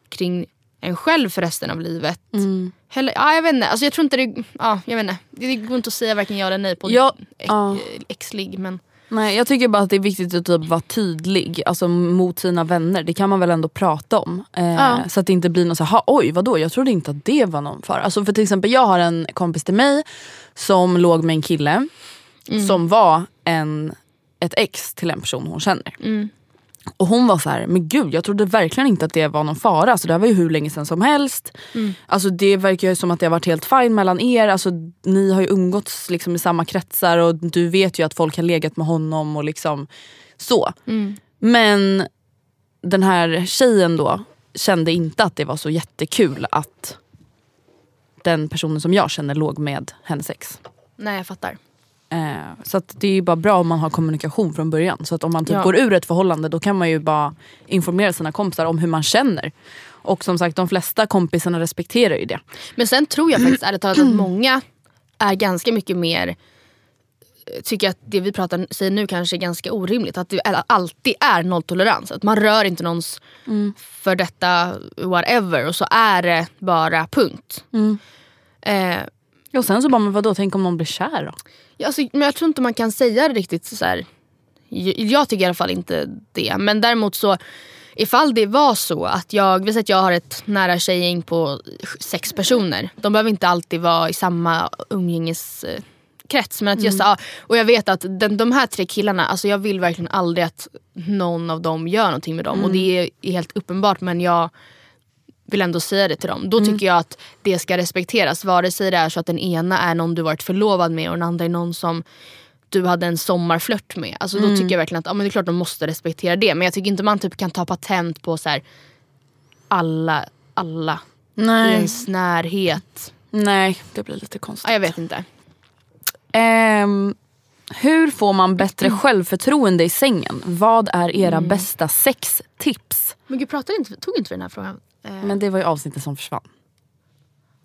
kring en själv för resten av livet. Mm. Heller, ja, jag vet inte, alltså, jag tror inte det, ja, jag vet inte. det går inte att säga varken ja eller nej på Ja, ex, ja. ex-ligg. Men Nej, jag tycker bara att det är viktigt att typ vara tydlig alltså, mot sina vänner. Det kan man väl ändå prata om. Eh, Ja. Så att det inte blir något så här, "Ha, oj vadå jag trodde inte att det var någon fara. Alltså, för till exempel jag har en kompis till mig som låg med en kille som var en, ett ex till en person hon känner. Och hon var så här, men gud jag trodde verkligen inte att det var någon fara. Alltså, det här var ju hur länge sedan som helst. Alltså, det verkar ju som att det har varit helt fine mellan er. Alltså, ni har ju umgåtts liksom, i samma kretsar och du vet ju att folk har legat med honom och liksom så. Men den här tjejen då kände inte att det var så jättekul att den personen som jag känner låg med hennes ex. nej jag fattar. Eh, så det är ju bara bra om man har kommunikation från början. Så att om man typ Ja. går ur ett förhållande då kan man ju bara informera sina kompisar om hur man känner. Och som sagt de flesta kompisarna respekterar ju det. Men sen tror jag faktiskt ärligt talat att många är ganska mycket mer tycker att det vi pratar, säger nu kanske är ganska orimligt. Att det alltid är nolltolerans. Att man rör inte någons för detta whatever och så är det bara punkt. Eh, Och sen så bara, men vadå, tänk om någon blir kär då? Alltså, men jag tror inte man kan säga det riktigt så här. Jag, tycker i alla fall inte det. Men däremot så ifall det var så att jag, vi att jag har ett nära tjejgäng på sex personer. De behöver inte alltid vara i samma umgängeskrets. Men att jag sa, och jag vet att den, de här tre killarna, alltså jag vill verkligen aldrig att någon av dem gör någonting med dem. Och det är, är helt uppenbart men jag vill ändå säga det till dem. Då tycker jag att det ska respekteras. Vare sig det är så att den ena är någon du varit förlovad med och den andra är någon som du hade en sommarflört med. Alltså Då tycker jag verkligen att ja, men det är klart de måste respektera det. Men jag tycker inte man typ kan ta patent på så här, alla, alla i ens närhet. Nej, det blir lite konstigt. Ja, jag vet inte. Ehm, hur får man bättre självförtroende i sängen? Vad är era Mm. bästa sextips? Men gud, pratade inte, tog inte vi den här frågan? Eh, Men det var ju avsnittet som försvann.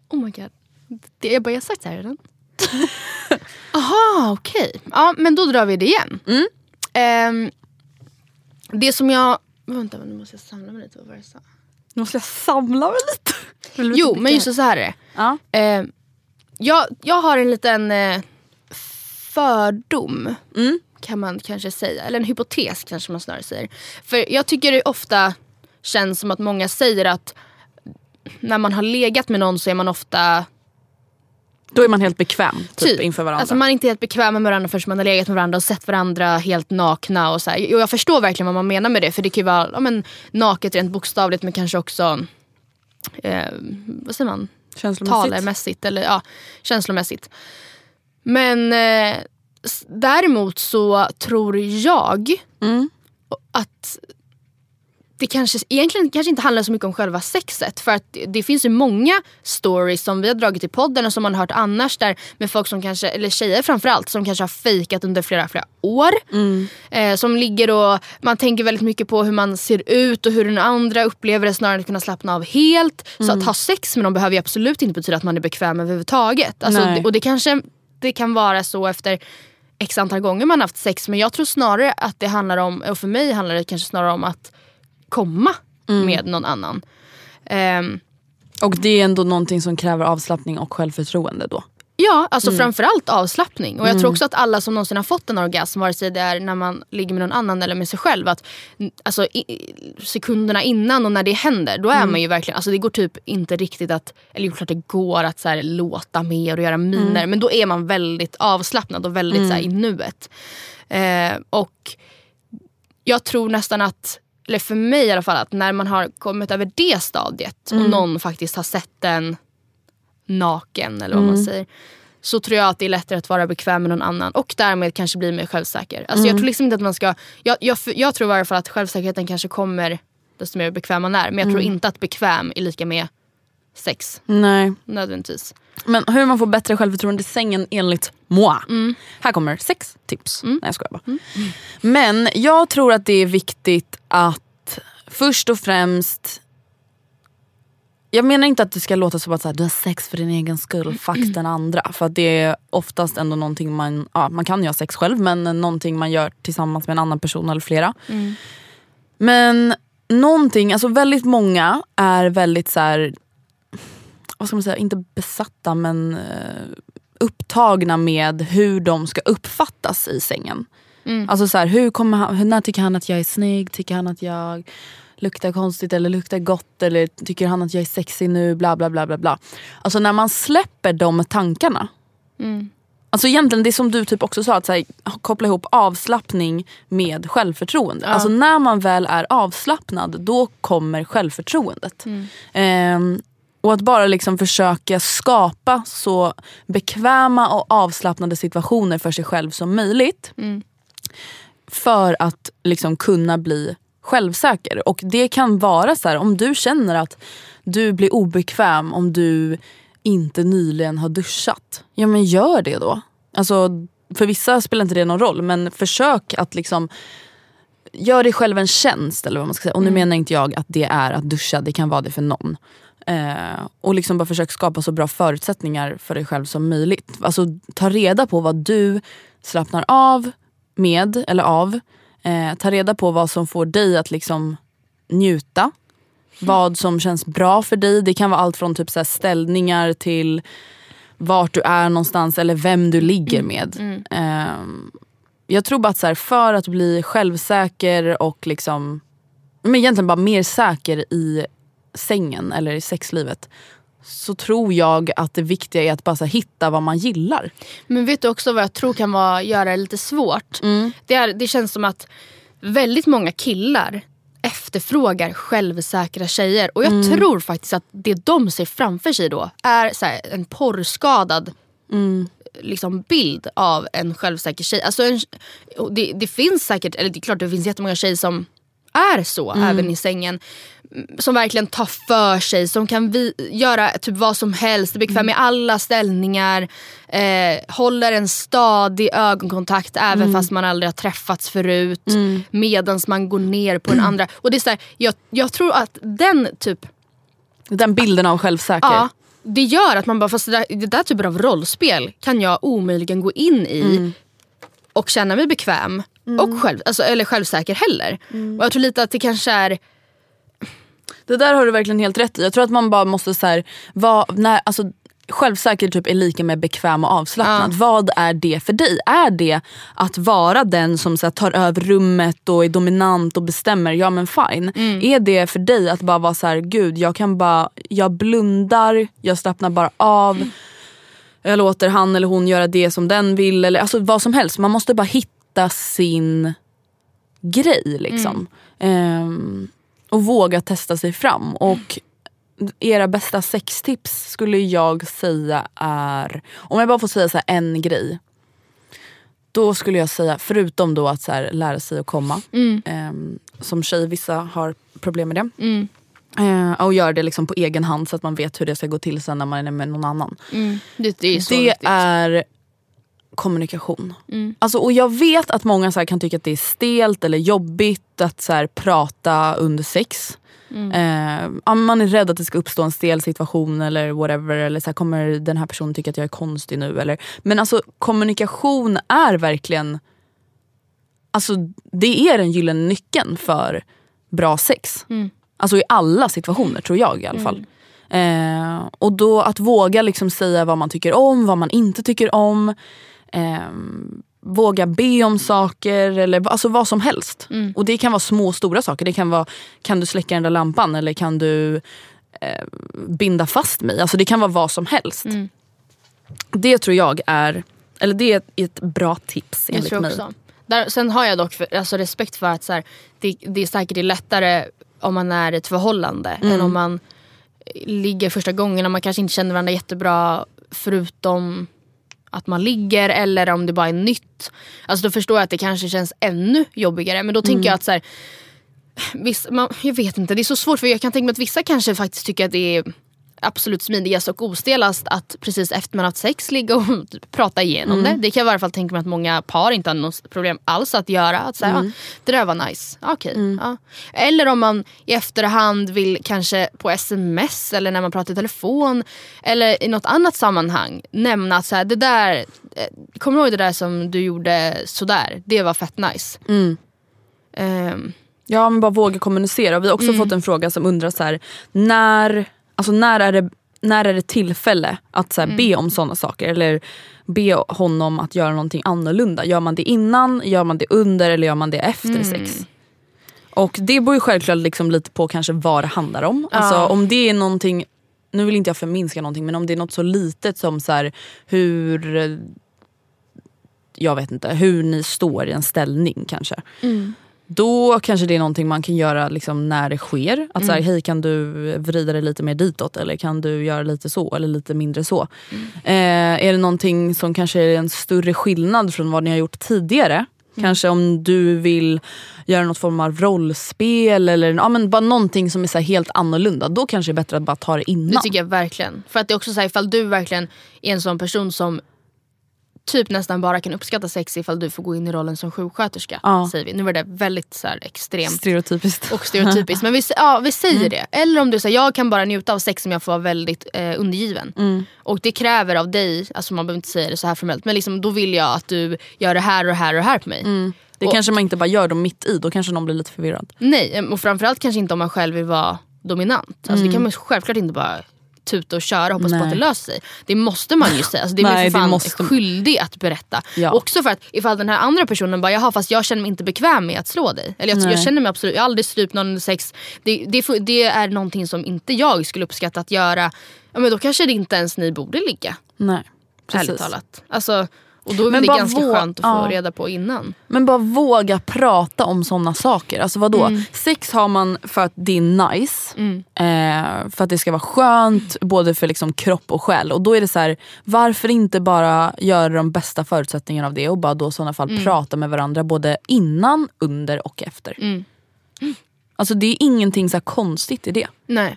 Oh my god. Det, jag bara, jag har sagt det här redan. Aha, okej. Ja, men då drar vi det igen. Ehm, det som jag... Vänta, nu måste jag samla mig lite. Vad var det jag sa? Nu måste jag samla mig lite. Jo, men just så här är det. Ja. Eh, jag, jag har en liten eh, fördom, kan man kanske säga. Eller en hypotes kanske man snarare säger. För jag tycker ofta känns som att många säger att när man har legat med någon så är man ofta Då är man helt bekväm typ, inför varandra. Alltså man är inte helt bekväm med varandra förrän man har legat med varandra och sett varandra helt nakna. Och så här. Och jag förstår verkligen vad man menar med det. För det kan ju vara ja, men, naket rent bokstavligt men kanske också eh, vad säger man? Känslomässigt. talarmässigt eller ja, känslomässigt. Men eh, däremot så tror jag Mm. att det kanske egentligen kanske inte handlar så mycket om själva sexet. För att det- finns ju många stories som vi har dragit i podden och som man har hört annars där med folk som kanske, eller tjejer framförallt, som kanske har fejkat under flera, flera år. Eh, som ligger och man tänker väldigt mycket på hur man ser ut och hur den andra upplever det snarare än att kunna slappna av helt. Så att ha sex med någon behöver ju absolut inte betyda att man är bekväm överhuvudtaget. Alltså, det- och det kanske det kan vara så efter x antal gånger man haft sex men jag tror snarare att det handlar om, och för mig handlar det kanske snarare om att komma med någon annan. Ehm, Och det är ändå någonting som kräver avslappning och självförtroende då. Ja, alltså framförallt avslappning. Och jag tror också att alla som någonsin har fått en orgasm, vare sig det är när man ligger med någon annan eller med sig själv, att alltså, i, sekunderna innan och när det händer, då är man ju verkligen, alltså det går typ inte riktigt att, eller klart det går att så här, låta mer och göra miner, men då är man väldigt avslappnad och väldigt så här, i nuet. Eh, och jag tror nästan att, eller för mig i alla fall, att när man har kommit över det stadiet och någon faktiskt har sett den naken eller vad man säger. Så tror jag att det är lättare att vara bekväm med någon annan och därmed kanske bli mer självsäker. Alltså Jag tror liksom inte att man ska, jag, jag, jag tror i alla fall att självsäkerheten kanske kommer desto mer bekväm man är. Men jag tror inte att bekväm är lika med sex Nej. nödvändigtvis. Men hur man får bättre självförtroende i sängen enligt moi. Här kommer sex tips. Nej jag skojar bara. Men jag tror att det är viktigt att först och främst jag menar inte att det ska låta som att så här, du har sex för din egen skull, fuck den andra. För att det är oftast ändå någonting man, ja, man kan ju ha sex själv men någonting man gör tillsammans med en annan person eller flera. Men någonting, alltså väldigt många är väldigt så här, vad ska man säga, inte besatta men eh, upptagna med hur de ska uppfattas i sängen. Alltså så här, hur kommer han, när tycker han att jag är snygg? Tycker han att jag luktar konstigt eller luktar gott? Eller tycker han att jag är sexig nu? Bla bla bla bla bla. Alltså när man släpper de tankarna. Alltså egentligen det som du typ också sa, att så här, koppla ihop avslappning med självförtroende. Alltså när man väl är avslappnad då kommer självförtroendet. Ehm, och att bara liksom försöka skapa så bekväma och avslappnade situationer för sig själv som möjligt. För att liksom kunna bli självsäker. Och det kan vara så här, om du känner att du blir obekväm om du inte nyligen har duschat. Ja men gör det då. Alltså, för vissa spelar inte det någon roll men försök att liksom Gör dig själv en tjänst eller vad man ska säga. Och nu menar inte jag att det är att duscha, det kan vara det för någon. Eh, och liksom bara försök skapa så bra förutsättningar för dig själv som möjligt. Alltså ta reda på vad du slappnar av med eller av. Eh, ta reda på vad som får dig att liksom njuta. Vad som känns bra för dig. Det kan vara allt från typ så ställningar till vart du är någonstans eller vem du ligger med. Ehm, jag tror bara att så här, för att bli självsäker och liksom men egentligen bara mer säker i sängen eller i sexlivet så tror jag att det viktiga är att bara hitta vad man gillar. Men vet du också vad jag tror kan vara, göra det lite svårt? Det, är, det känns som att väldigt många killar efterfrågar självsäkra tjejer. Och jag tror faktiskt att det de ser framför sig då är här, en porrskadad liksom, bild av en självsäker tjej. Alltså en, det, det finns säkert, eller det är klart det finns jättemånga tjejer som är så även i sängen. Mm, Som verkligen tar för sig, som kan vi, göra typ vad som helst, bekväm i alla ställningar. Eh, håller en stadig ögonkontakt även fast man aldrig har träffats förut. Medans man går ner på den andra. Och det är så här, jag, jag tror att den typ Den bilden av självsäker. Ja, det gör att man bara, fast det där, det där typen av rollspel kan jag omöjligen gå in i och känna mig bekväm och själv, alltså, eller självsäker heller. Och jag tror lite att det kanske är, Det där har du verkligen helt rätt i. Jag tror att man bara måste så här, vara, när, alltså, självsäker typ är lika med bekväm och avslappnad. Vad är det för dig? Är det att vara den som så här, tar över rummet och är dominant och bestämmer? Ja men fine. Är det för dig att bara vara så här, gud jag kan bara, jag blundar, jag slappnar bara av. Jag låter han eller hon göra det som den vill. Eller, alltså vad som helst. Man måste bara hitta sin grej. liksom. Ehm, och våga testa sig fram. Och era bästa sextips skulle jag säga är, om jag bara får säga så här en grej. Då skulle jag säga, förutom då att så här, lära sig att komma. ehm, som tjej, vissa har problem med det. Eh, och göra det liksom på egen hand så att man vet hur det ska gå till sen när man är med någon annan. det, det är så det är kommunikation. Alltså, och jag vet att många så här, kan tycka att det är stelt eller jobbigt att så här, prata under sex. Eh, ja, man är rädd att det ska uppstå en stel situation eller whatever. Eller så här, kommer den här personen tycka att jag är konstig nu? Eller, men alltså kommunikation är verkligen Alltså det är den gyllene nyckeln för bra sex. Alltså i alla situationer tror jag i alla fall. Eh, och då att våga liksom säga vad man tycker om, vad man inte tycker om. Ehm, våga be om saker eller alltså vad som helst. Och det kan vara små och stora saker. Det kan vara, kan du släcka den där lampan eller kan du eh, binda fast mig? Alltså det kan vara vad som helst. Det tror jag är, eller det är ett bra tips Jag enligt tror mig. också. Där, sen har jag dock för, alltså respekt för att så här, det, det är säkert det är lättare om man är i ett förhållande än om man ligger första gången och man kanske inte känner varandra jättebra förutom att man ligger eller om det bara är nytt. Alltså då förstår jag att det kanske känns ännu jobbigare men då tänker jag att så här, Vissa, man, jag vet inte, det är så svårt för jag kan tänka mig att vissa kanske faktiskt tycker att det är absolut smidigast och ostelast att precis efter man haft sex ligga och prata igenom det. Det kan jag i alla fall tänka mig att många par inte har något problem alls att göra. Att säga, ah, det där var nice, okej. ja. Eller om man i efterhand vill kanske på sms eller när man pratar i telefon eller i något annat sammanhang nämna att så här, det där, eh, kommer du ihåg det där som du gjorde sådär? Det var fett nice. Ehm, Ja men bara våga kommunicera. Vi har också fått en fråga som undrar så här, när, alltså när, är det, när är det tillfälle att så här, be om sådana saker? Eller be honom att göra någonting annorlunda. Gör man det innan, gör man det under eller gör man det efter sex? Och det beror ju självklart liksom lite på kanske vad det handlar om. Alltså om det är någonting, nu vill inte jag förminska någonting men om det är något så litet som så här, hur jag vet inte, hur ni står i en ställning kanske. Då kanske det är någonting man kan göra liksom när det sker. Att så här, hej kan du vrida dig lite mer ditåt eller kan du göra lite så eller lite mindre så. Eh, är det någonting som kanske är en större skillnad från vad ni har gjort tidigare. Kanske om du vill göra något form av rollspel eller ja, men bara någonting som är så helt annorlunda. Då kanske det är bättre att bara ta det innan. Det tycker jag verkligen. För att det är också så här, ifall du verkligen är en sån person som typ nästan bara kan uppskatta sex ifall du får gå in i rollen som sjuksköterska. Ja. Säger vi. Nu var det väldigt så här, extremt Stereotypiskt. och stereotypiskt. Men vi, ja, vi säger det. Eller om du säger jag kan bara njuta av sex om jag får vara väldigt eh, undergiven. Och det kräver av dig, alltså man behöver inte säga det så här formellt, men liksom, då vill jag att du gör det här och det här och det här på mig. Det Och- kanske man inte bara gör då mitt i, då kanske någon blir lite förvirrad. Nej, och framförallt kanske inte om man själv vill vara dominant. Alltså, Det kan man självklart inte bara tuta och köra och hoppas på Nej. att det löser sig. Det måste man ju säga. Alltså, det är man Nej, det för fan måste- skyldig att berätta. Ja. Också för att ifall den här andra personen bara jaha fast jag känner mig inte bekväm med att slå dig. Eller jag, jag känner mig absolut, jag har aldrig strypt någon under sex. Det, det, det är någonting som inte jag skulle uppskatta att göra. Ja, men då kanske det inte ens ni borde ligga. Nej, Ärligt precis. talat. Alltså, och då är Men det ganska vå- skönt att få ja. reda på innan. Men bara våga prata om såna saker. Alltså vadå? Sex har man för att det är nice. Eh, för att det ska vara skönt både för liksom kropp och själ. Och då är det så här, varför inte bara göra de bästa förutsättningarna av det och bara då i sådana fall prata med varandra både innan, under och efter. Alltså det är ingenting så konstigt i det. Nej.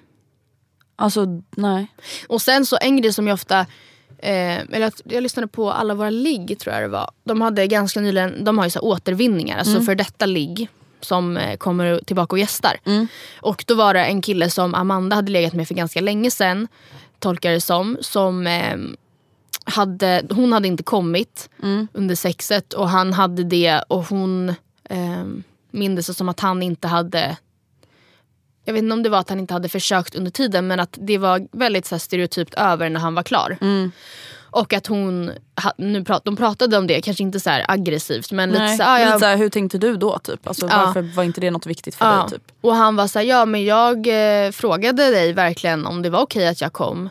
Alltså nej. Och sen så en grej som jag ofta, eh, eller jag, jag lyssnade på Alla våra ligg tror jag det var. De hade ganska nyligen, de har ju så återvinningar, alltså för detta ligg som eh, kommer tillbaka och gästar. Och då var det en kille som Amanda hade legat med för ganska länge sedan, tolkar det som, som eh, hade, hon hade inte kommit under sexet och han hade det och hon eh, mindes det som att han inte hade jag vet inte om det var att han inte hade försökt under tiden men att det var väldigt så här, stereotypt över när han var klar. Och att hon, nu prat, de pratade om det, kanske inte så aggressivt men lite Nej. så, ah, Lite jag, så här, hur tänkte du då? Typ? Alltså, Ja. Varför var inte det något viktigt för ja. dig? Typ? Och han var så här, ja men jag eh, frågade dig verkligen om det var okej att jag kom.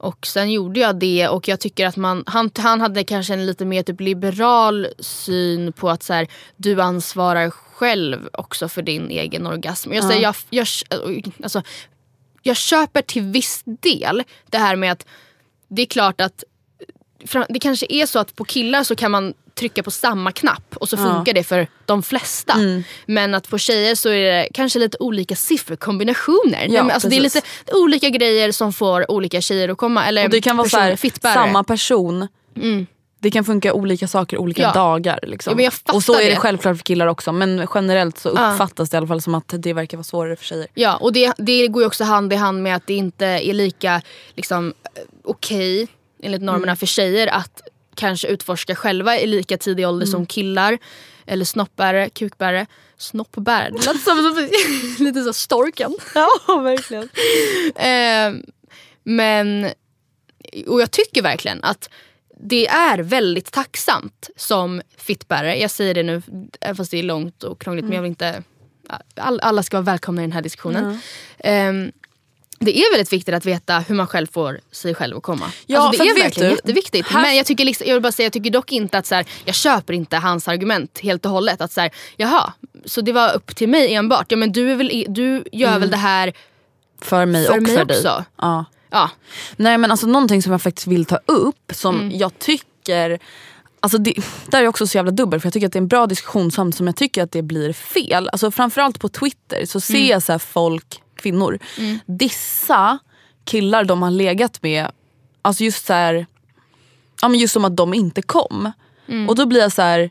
Och sen gjorde jag det och jag tycker att man, han, han hade kanske en lite mer typ liberal syn på att så här, du ansvarar själv också för din egen orgasm. Jag, säger, jag, jag, alltså, jag köper till viss del det här med att det är klart att det kanske är så att på killar så kan man trycka på samma knapp och så funkar det för de flesta. Mm. Men att på tjejer så är det kanske lite olika sifferkombinationer. Nej, men alltså det är lite olika grejer som får olika tjejer att komma. Eller Och det kan vara så här. Mm. samma person. Det kan funka olika saker olika Ja. dagar. Liksom. Ja, och så är det det. självklart för killar också. Men generellt så Ja. uppfattas det i alla fall som att det verkar vara svårare för tjejer. Ja, och det, det går ju också hand i hand med att det inte är lika liksom, eh, okej enligt normerna Mm. för tjejer att kanske utforska själva i lika tidig ålder Mm. som killar. Eller snoppbärare, kukbärare. Snoppbärare, det låter som lite så storken. Ja verkligen. Eh, men, och jag tycker verkligen att det är väldigt tacksamt som fittbärare. Jag säger det nu, även fast det är långt och krångligt men jag vill inte... All, alla ska vara välkomna i den här diskussionen. Ehm, det är väldigt viktigt att veta hur man själv får sig själv att komma. Ja, alltså, det är verkligen du, jätteviktigt. här- Men jag, tycker liksom, jag vill bara säga, jag tycker dock inte att så här, jag köper inte hans argument helt och hållet. Att så här, jaha, så det var upp till mig enbart. Ja men du, är väl, du gör väl det här För mig för och mig för dig. också? Ja. Ja. Nej men alltså någonting som jag faktiskt vill ta upp som jag tycker Alltså det, där är också så jävla dubbel för jag tycker att det är en bra diskussion samtidigt som jag tycker att det blir fel. Alltså framförallt på Twitter så ser jag så folk, kvinnor, dissa killar de har legat med. Alltså just så här, ja men just som att de inte kom. Och då blir jag så här.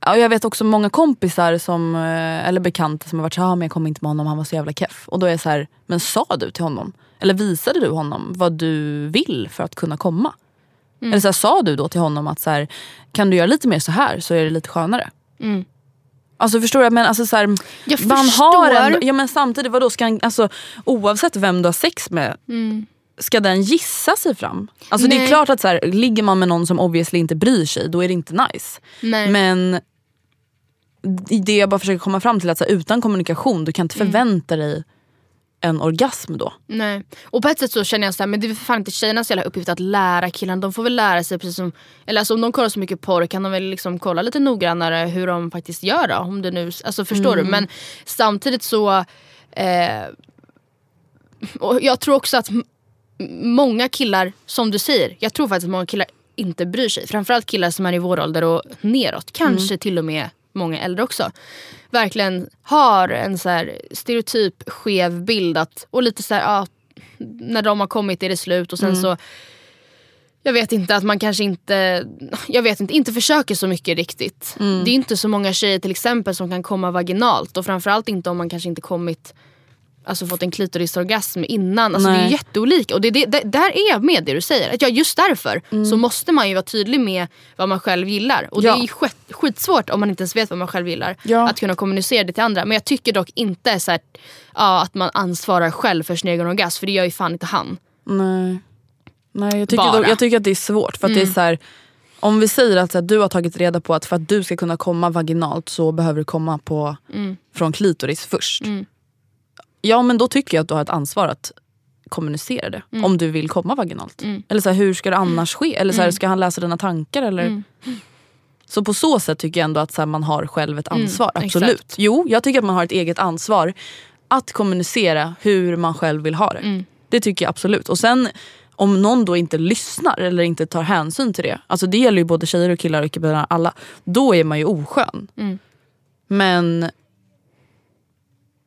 Ja, jag vet också många kompisar som, eh, eller bekanta som har varit så här, "Ja, men jag kom inte med honom, han var så jävla keff. Och då är jag så här, men sa du till honom? Eller visade du honom vad du vill för att kunna komma? Eller så här, sa du då till honom att så här, kan du göra lite mer så här så är det lite skönare? Alltså förstår du? Men, alltså, så här, Jag man förstår. har ändå, ja, men samtidigt, vadå, ska han, alltså, oavsett vem du har sex med, ska den gissa sig fram? Alltså, det är klart att så här, ligger man med någon som obviously inte bryr sig, då är det inte nice. Nej. Men det jag bara försöker komma fram till är att här, utan kommunikation, du kan inte förvänta dig en orgasm då. Nej. Och på ett sätt så känner jag så här, men det är för fan inte tjejernas jävla uppgift att lära killarna. De får väl lära sig precis som, eller alltså om de kollar så mycket porr kan de väl liksom kolla lite noggrannare hur de faktiskt gör då. Om det nu, alltså förstår du? Men samtidigt så, eh, och jag tror också att många killar, som du säger, jag tror faktiskt att många killar inte bryr sig. Framförallt killar som är i vår ålder och neråt. Kanske till och med många äldre också. Verkligen har en så här stereotyp skev bild att, och lite så här, ja, när de har kommit är det slut och sen så jag vet inte att man kanske inte, jag vet inte, inte försöker så mycket riktigt. Det är inte så många tjejer till exempel som kan komma vaginalt och framförallt inte om man kanske inte kommit Alltså fått en klitorisorgasm innan. Alltså det är jätteolika. Och det, det, det, där är jag med det du säger. Att ja, just därför så måste man ju vara tydlig med vad man själv gillar. Och Ja. det är skit, skitsvårt om man inte ens vet vad man själv gillar. Ja. Att kunna kommunicera det till andra. Men jag tycker dock inte så här, ja, att man ansvarar själv för sin egen orgasm. För det gör ju fan inte han. Nej. Nej jag, tycker dock, jag tycker att det är svårt. För att det är så här, om vi säger att här, du har tagit reda på att för att du ska kunna komma vaginalt så behöver du komma på, från klitoris först. Ja men då tycker jag att du har ett ansvar att kommunicera det. Om du vill komma vaginalt. Eller så här, hur ska det annars ske? Eller så här, ska han läsa dina tankar? Eller? Så på så sätt tycker jag ändå att så här, man har själv ett ansvar. Absolut. exakt. Jo, jag tycker att man har ett eget ansvar att kommunicera hur man själv vill ha det. Det tycker jag absolut. Och sen om någon då inte lyssnar eller inte tar hänsyn till det. Alltså det gäller ju både tjejer och killar och alla. Då är man ju oskön. Men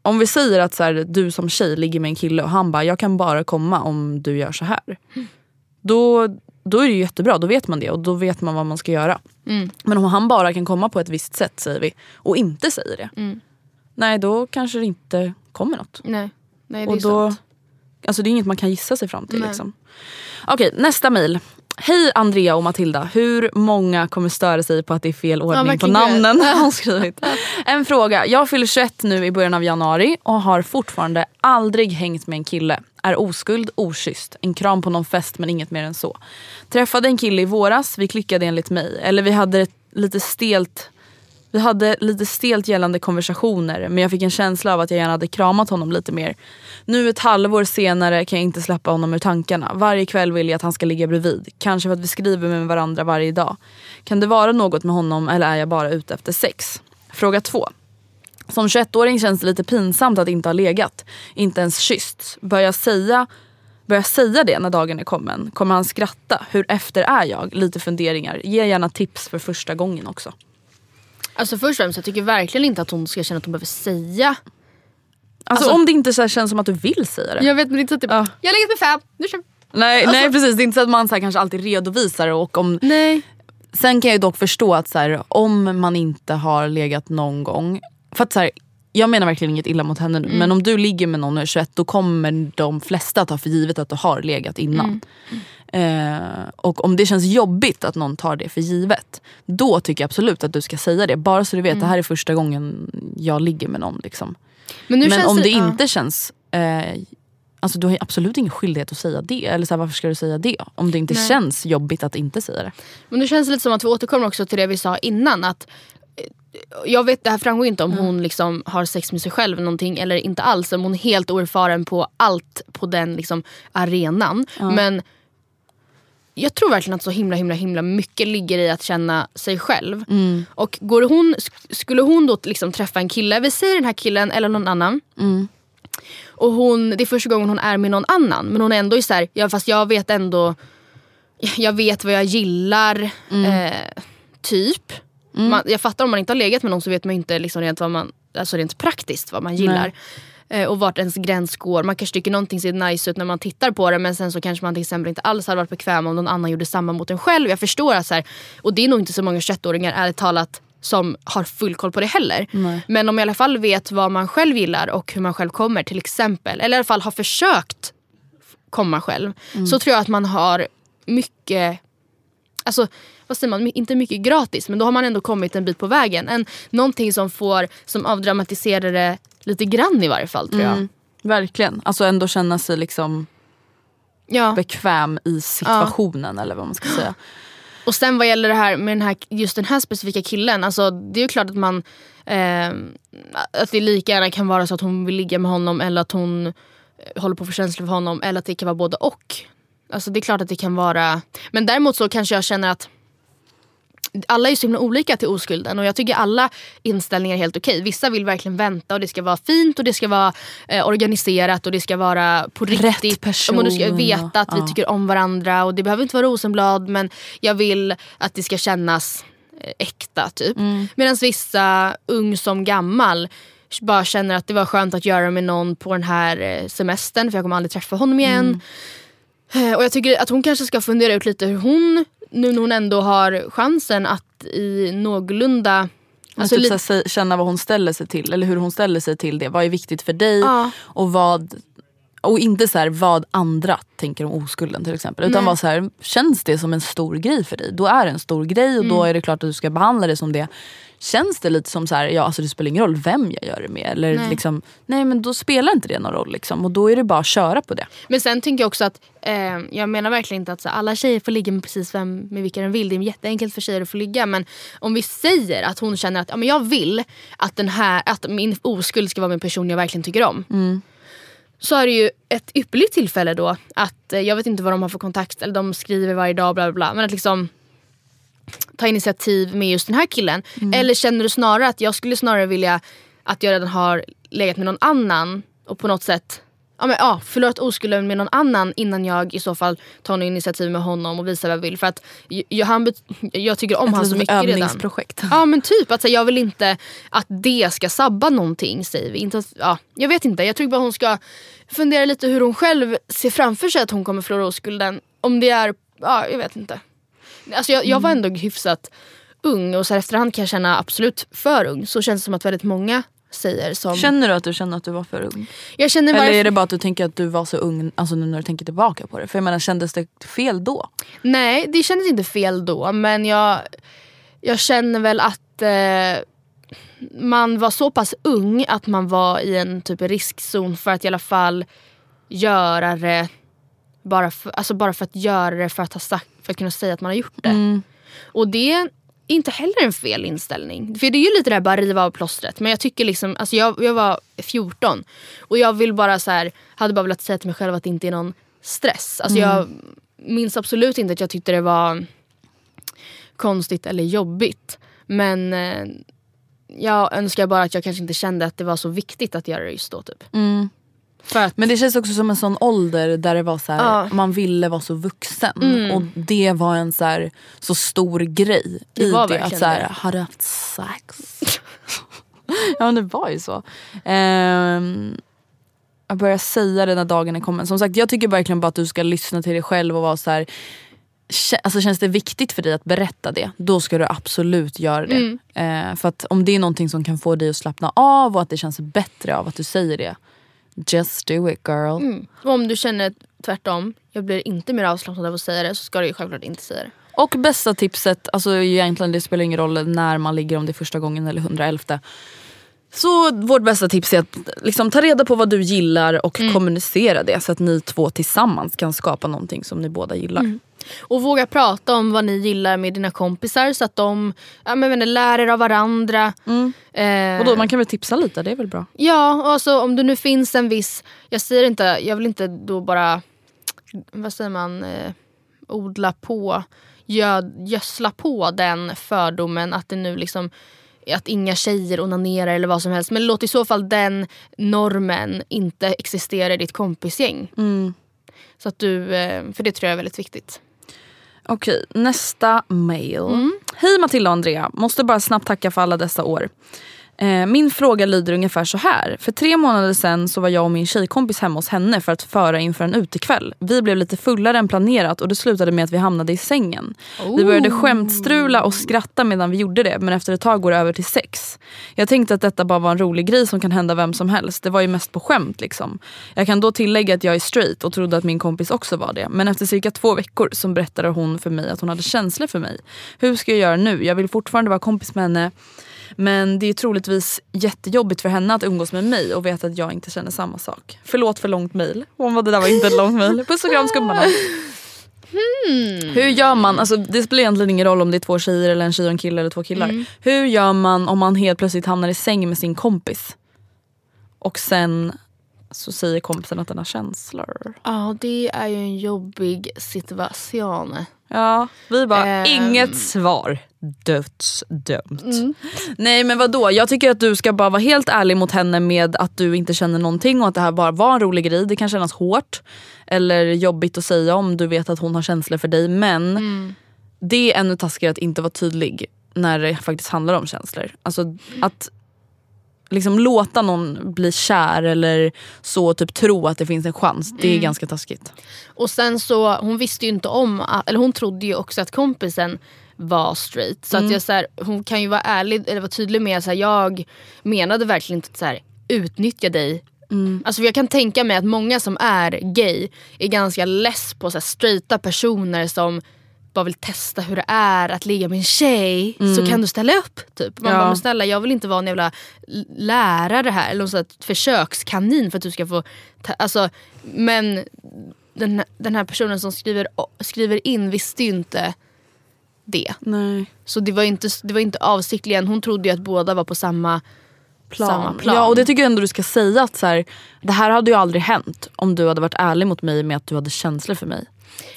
om vi säger att så här, du som tjej ligger med en kille och han bara jag kan bara komma om du gör så här. Då, då är det jättebra, då vet man det och då vet man vad man ska göra. Men om han bara kan komma på ett visst sätt säger vi och inte säger det. Nej då kanske det inte kommer något. Nej, Nej det Och är då, sant. alltså det är inget man kan gissa sig fram till. Liksom. Okej, nästa mejl. Hej Andrea och Matilda. Hur många kommer störa sig på att det är fel ordning på verkligen. namnen? hon skrivit. En fråga. Jag fyller 21 nu i början av januari och har fortfarande aldrig hängt med en kille. Är oskuld, okysst. En kram på någon fest men inget mer än så. Träffade en kille i våras, vi klickade enligt mig. Eller vi hade ett lite stelt vi hade lite stelt gällande konversationer men jag fick en känsla av att jag gärna hade kramat honom lite mer. Nu ett halvår senare kan jag inte släppa honom ur tankarna. Varje kväll vill jag att han ska ligga bredvid. Kanske för att vi skriver med varandra varje dag. Kan det vara något med honom eller är jag bara ute efter sex? Fråga två. Som 21-åring känns det lite pinsamt att inte ha legat. Inte ens kyssts. Bör jag säga Bör jag säga det när dagen är kommen? Kommer han skratta? Hur efter är jag? Lite funderingar. Ge gärna tips för första gången också. Alltså först och främst, jag tycker verkligen inte att hon ska känna att hon behöver säga. Alltså, Alltså- om det inte så här känns som att du vill säga det. Jag vet men det är inte så att typ, Ja. jag har legat med fem, nu kör vi. Nej, Alltså- nej precis, det är inte så att man så här kanske alltid redovisar och om, Nej. Sen kan jag ju dock förstå att så här, om man inte har legat någon gång. För att så här, jag menar verkligen inget illa mot henne nu. Men om du ligger med någon och är 21 då kommer de flesta ta för givet att du har legat innan. Eh, och om det känns jobbigt att någon tar det för givet. Då tycker jag absolut att du ska säga det. Bara så du vet, det här är första gången jag ligger med någon. Liksom. Men, Men om det ja. inte känns... Eh, alltså du har ju absolut ingen skyldighet att säga det. Eller så här, varför ska du säga det? Om det inte Nej. känns jobbigt att inte säga det. Men det känns lite som att vi återkommer också till det vi sa innan. Att jag vet, det här framgår inte om hon liksom har sex med sig själv någonting eller inte alls. Om hon är helt oerfaren på allt på den liksom, arenan. Men jag tror verkligen att så himla himla himla mycket ligger i att känna sig själv. Och går hon, sk- skulle hon då liksom träffa en kille, vi säger den här killen eller någon annan. Och hon, det är första gången hon är med någon annan men hon är ändå så här, ja, fast jag vet ändå jag vet vad jag gillar, eh, typ. Man, jag fattar om man inte har legat med någon så vet man inte liksom rent, vad man, alltså rent praktiskt vad man gillar. Eh, och vart ens gräns går. Man kanske tycker någonting ser nice ut när man tittar på det men sen så kanske man till exempel inte alls hade varit bekväm om någon annan gjorde samma mot en själv. Jag förstår att så här, och det är nog inte så många 21-åringar ärligt talat som har full koll på det heller. Men om man i alla fall vet vad man själv gillar och hur man själv kommer till exempel. Eller i alla fall har försökt komma själv. Så tror jag att man har mycket Alltså, vad säger man, inte mycket gratis men då har man ändå kommit en bit på vägen. En, någonting som får, som avdramatiserar det lite grann i varje fall tror jag. Verkligen. Alltså ändå känna sig liksom Ja. bekväm i situationen eller vad man ska säga. Och sen vad gäller det här med den här, just den här specifika killen. Alltså, det är ju klart att man eh, att det lika gärna kan vara så att hon vill ligga med honom eller att hon eh, håller på att få känslor för honom. Eller att det kan vara både och. Alltså det är klart att det kan vara... Men däremot så kanske jag känner att alla är så himla olika till oskulden och jag tycker alla inställningar är helt okej. Vissa vill verkligen vänta och det ska vara fint och det ska vara eh, organiserat och det ska vara på riktigt. person Och du ska veta att vi och- tycker om varandra och det behöver inte vara rosenblad men jag vill att det ska kännas eh, äkta typ. Medan vissa, ung som gammal, bara känner att det var skönt att göra med någon på den här eh, semestern för jag kommer aldrig träffa honom igen. Eh, Och jag tycker att hon kanske ska fundera ut lite hur hon, nu när hon ändå har chansen att i någorlunda... Alltså, typ li- så här, säg- känna vad hon ställer sig till eller hur hon ställer sig till det. Vad är viktigt för dig Ja. och vad och inte så här, vad andra tänker om oskulden till exempel. Utan vad så här, känns det som en stor grej för dig? Då är det en stor grej och då Mm. är det klart att du ska behandla det som det. Känns det lite som så här, ja alltså det spelar ingen roll vem jag gör det med. Eller Nej. liksom, nej men då spelar inte det någon roll liksom. Och då är det bara att köra på det. Men sen tänker jag också att, eh, jag menar verkligen inte att så, alla tjejer får ligga med precis vem med vilka de vill. Det är jätteenkelt för tjejer att få ligga. Men om vi säger att hon känner att ja, men jag vill att, den här, att min oskuld ska vara med en person jag verkligen tycker om. Så är det ju ett ypperligt tillfälle då att, eh, jag vet inte vad de har för kontakt, eller de skriver varje dag bla bla bla. Men att liksom ta initiativ med just den här killen. Eller känner du snarare att jag skulle snarare vilja att jag redan har legat med någon annan och på något sätt ja, men, ja, förlorat oskulden med någon annan innan jag i så fall tar något initiativ med honom och visar vad jag vill. För att jag, han, jag tycker om Ett honom så mycket redan. övningsprojekt. Ja men typ, att, så, jag vill inte att det ska sabba någonting säger vi. Inte, att- ja, jag vet inte, jag tycker bara hon ska fundera lite hur hon själv ser framför sig att hon kommer förlora oskulden. Om det är, ja jag vet inte. Alltså jag, jag var ändå hyfsat ung och så här efterhand kan jag känna absolut för ung. Så känns det som att väldigt många säger som... Känner du att du känner att du var för ung? jag känner Eller varför- är det bara att du tänker att du var så ung alltså nu när du tänker tillbaka på det? För jag menar kändes det fel då? Nej, det kändes inte fel då men jag, jag känner väl att eh, man var så pass ung att man var i en typ riskzon för att i alla fall göra det bara för, alltså bara för att göra det för att, ha sagt, för att kunna säga att man har gjort det. Och det är inte heller en fel inställning. För det är ju lite det här bara riva av plåstret. Men jag tycker liksom, alltså jag, jag var 14 och jag vill bara så här, hade bara velat säga till mig själv att det inte är någon stress. Alltså jag minns absolut inte att jag tyckte det var konstigt eller jobbigt. Men eh, jag önskar bara att jag kanske inte kände att det var så viktigt att göra det just då. Typ. För att, Men det känns också som en sån ålder där det var så här. Mm. man ville vara så vuxen. Och det var en så, här, så stor grej Det i var det. Att så här, det. har du haft sex? ja men det var ju så. Ehm, jag börjar säga det när dagen är kommen. Som sagt jag tycker verkligen bara att du ska lyssna till dig själv och vara så här. Alltså känns det viktigt för dig att berätta det, då ska du absolut göra det. Mm. Eh, för att om det är någonting som kan få dig att slappna av och att det känns bättre av att du säger det. Just do it girl. mm. och om du känner tvärtom, jag blir inte mer avslappnad av att säga det så ska du ju självklart inte säga det. Och bästa tipset, alltså egentligen det spelar ingen roll när man ligger om det är första gången eller 111. Så vårt bästa tips är att liksom, ta reda på vad du gillar och kommunicera det så att ni två tillsammans kan skapa någonting som ni båda gillar. Och våga prata om vad ni gillar med dina kompisar så att de ja, men, inte, lär er av varandra. Eh, Och då, man kan väl tipsa lite, det är väl bra. Ja, och alltså, om det nu finns en viss... Jag säger inte, jag vill inte då bara, vad säger man, eh, odla på, göd, gödsla på den fördomen att det nu liksom att inga tjejer onanerar eller vad som helst. Men låt i så fall den normen inte existera i ditt kompisgäng. Så att du, eh, för det tror jag är väldigt viktigt. Okej, nästa mail. Hej Matilda och Andrea, måste bara snabbt tacka för alla dessa år. Eh, min fråga lyder ungefär så här. För tre månader sedan så var jag och min tjejkompis hemma hos henne för att föra inför en utekväll. Vi blev lite fullare än planerat och det slutade med att vi hamnade i sängen. Vi började skämtstrula och skratta medan vi gjorde det men efter ett tag går det över till sex. Jag tänkte att detta bara var en rolig grej som kan hända vem som helst. Det var ju mest på skämt liksom. Jag kan då tillägga att jag är straight och trodde att min kompis också var det. Men efter cirka två veckor så berättade hon för mig att hon hade känslor för mig. Hur ska jag göra nu? Jag vill fortfarande vara kompis med henne men det är troligtvis jättejobbigt för henne att umgås med mig och veta att jag inte känner samma sak. Förlåt för långt bara, det där var inte ett långt mail. Puss och kram skummarna. Hur gör man, alltså det spelar egentligen ingen roll om det är två tjejer eller en tjej och en kille eller två killar. Hur gör man om man helt plötsligt hamnar i säng med sin kompis? Och sen så säger kompisen att den har känslor. Ja, det är ju en jobbig situation. Ja, vi bara, Ehm. inget svar. Dödsdömt. Nej men vadå, jag tycker att du ska bara vara helt ärlig mot henne med att du inte känner någonting och att det här bara var en rolig grej. Det kan kännas hårt eller jobbigt att säga om du vet att hon har känslor för dig men det är ännu taskigare att inte vara tydlig när det faktiskt handlar om känslor. Alltså att liksom låta någon bli kär eller så typ tro att det finns en chans, det är ganska taskigt. Och sen så, hon visste ju inte om, att- eller hon trodde ju också att kompisen var straight. Så att jag, så här, hon kan ju vara ärlig, eller vara tydlig med att jag menade verkligen inte att så här, utnyttja dig. Alltså för jag kan tänka mig att många som är gay är ganska less på så här, straighta personer som bara vill testa hur det är att ligga med en tjej. Så kan du ställa upp? Typ. Man Ja. bara, snälla jag vill inte vara en jävla lärare här. Eller någon försökskanin för att du ska få... Alltså, men den, den här personen som skriver, skriver in visste ju inte det. Nej. Så det var inte, det var inte avsiktligen. Hon trodde ju att båda var på samma plan. Plan. Ja och det tycker jag ändå du ska säga att så här, det här hade ju aldrig hänt om du hade varit ärlig mot mig med att du hade känslor för mig.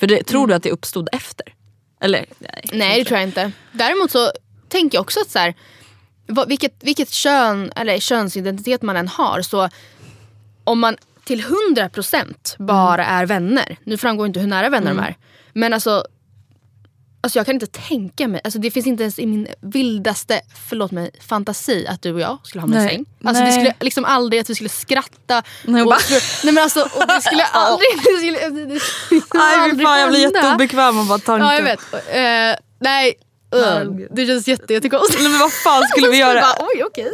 För det, tror du att det uppstod efter? Eller? Nej, Nej det tror jag inte. Däremot så tänker jag också att så här, vad, vilket, vilket kön eller könsidentitet man än har så om man till 100% bara är vänner. Nu framgår inte hur nära vänner de är. Men alltså Alltså jag kan inte tänka mig, alltså det finns inte ens i min vildaste, förlåt mig, fantasi att du och jag skulle hamna i säng. Alltså det Nej. skulle liksom aldrig att vi skulle skratta. Nej, och skulle, nej men alltså, och det skulle aldrig, det skulle, det skulle Nej aldrig fan jag blir jätteobekväm av bara tanken. Ja jag vet. Eh, nej, uh, det känns jätte, jättekonstigt. Nej, men vad fan skulle vi göra? Bara, Oj okej.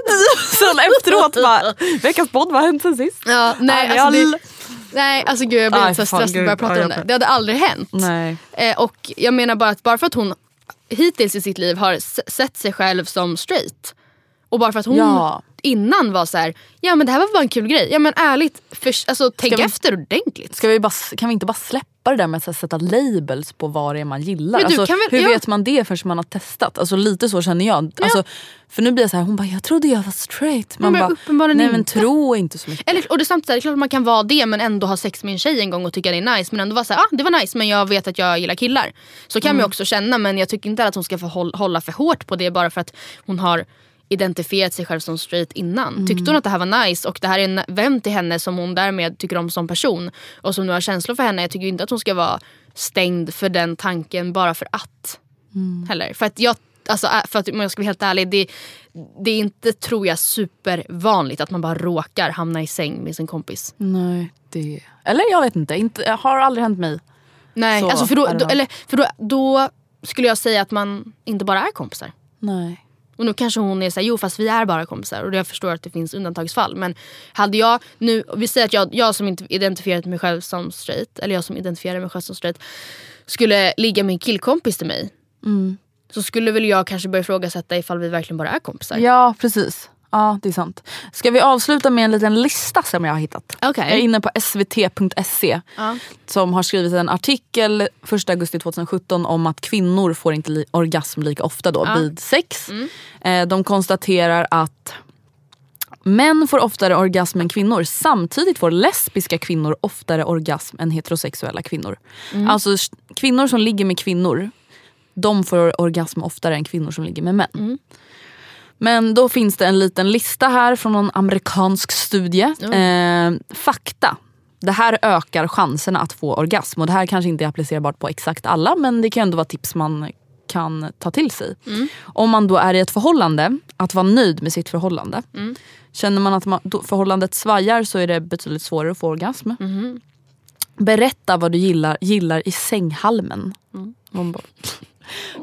Sen efteråt bara, veckans podd, vad har hänt sen sist? Ja, nej, alltså, all- det, nej alltså gud jag blir Aj, så stressad när jag börjar prata om det. Det hade aldrig hänt. Nej. Eh, och jag menar bara att bara för att hon hittills i sitt liv har sett sig själv som straight och bara för att hon Ja. innan var så här, ja men det här var bara en kul grej. Ja men ärligt, för, alltså, tänk vi- efter ordentligt. Ska vi bara, kan vi inte bara släppa det där med att sätta labels på vad det är man gillar? Alltså, väl- hur ja. vet man det förrän man har testat? Alltså, lite så känner jag. Alltså, för nu blir jag så här, hon bara jag trodde jag var straight. Man men bara, uppenbarligen nej men inte. tro inte så mycket. Eller, och det är samtidigt, det är klart att man kan vara det men ändå ha sex med en tjej en gång och tycka det är nice. Men ändå vara såhär, ah, det var nice men jag vet att jag gillar killar. Så kan man Mm. ju också känna men jag tycker inte att hon ska få håll, hålla för hårt på det bara för att hon har identifierat sig själv som straight innan. Mm. Tyckte hon att det här var nice och det här är en vän till henne som hon därmed tycker om som person och som nu har känslor för henne. Jag tycker inte att hon ska vara stängd för den tanken bara för att. Mm. Heller. För att jag Alltså, för att om jag ska vara helt ärlig, det, det är inte tror jag supervanligt att man bara råkar hamna i säng med sin kompis. Nej, det... Eller jag vet inte, inte har aldrig hänt mig. Nej, Så alltså för, då, då, eller, för då, då skulle jag säga att man inte bara är kompisar. Nej. Och nu kanske hon är såhär, jo fast vi är bara kompisar och jag förstår att det finns undantagsfall. Men hade jag nu, vi säger att jag, jag som inte identifierat mig själv som straight, eller jag som identifierar mig själv som straight, skulle ligga med en killkompis till mig. Så skulle väl jag kanske börja ifrågasätta ifall vi verkligen bara är kompisar. Ja precis. Ja, det är sant. Ska vi avsluta med en liten lista som jag har hittat? Okej. Jag är inne på svt.se Ja. som har skrivit en artikel 1 augusti 2017 om att kvinnor får inte orgasm lika ofta då vid sex. Eh, de konstaterar att män får oftare orgasm än kvinnor. Samtidigt får lesbiska kvinnor oftare orgasm än heterosexuella kvinnor. Alltså s- kvinnor som ligger med kvinnor de får orgasm oftare än kvinnor som ligger med män. Men då finns det en liten lista här från någon amerikansk studie. Eh, fakta. Det här ökar chanserna att få orgasm. Och det här kanske inte är applicerbart på exakt alla men det kan ändå vara tips man kan ta till sig. Om man då är i ett förhållande, att vara nöjd med sitt förhållande. Känner man att man, förhållandet svajar så är det betydligt svårare att få orgasm. Berätta vad du gillar, gillar i sänghalmen. Bara-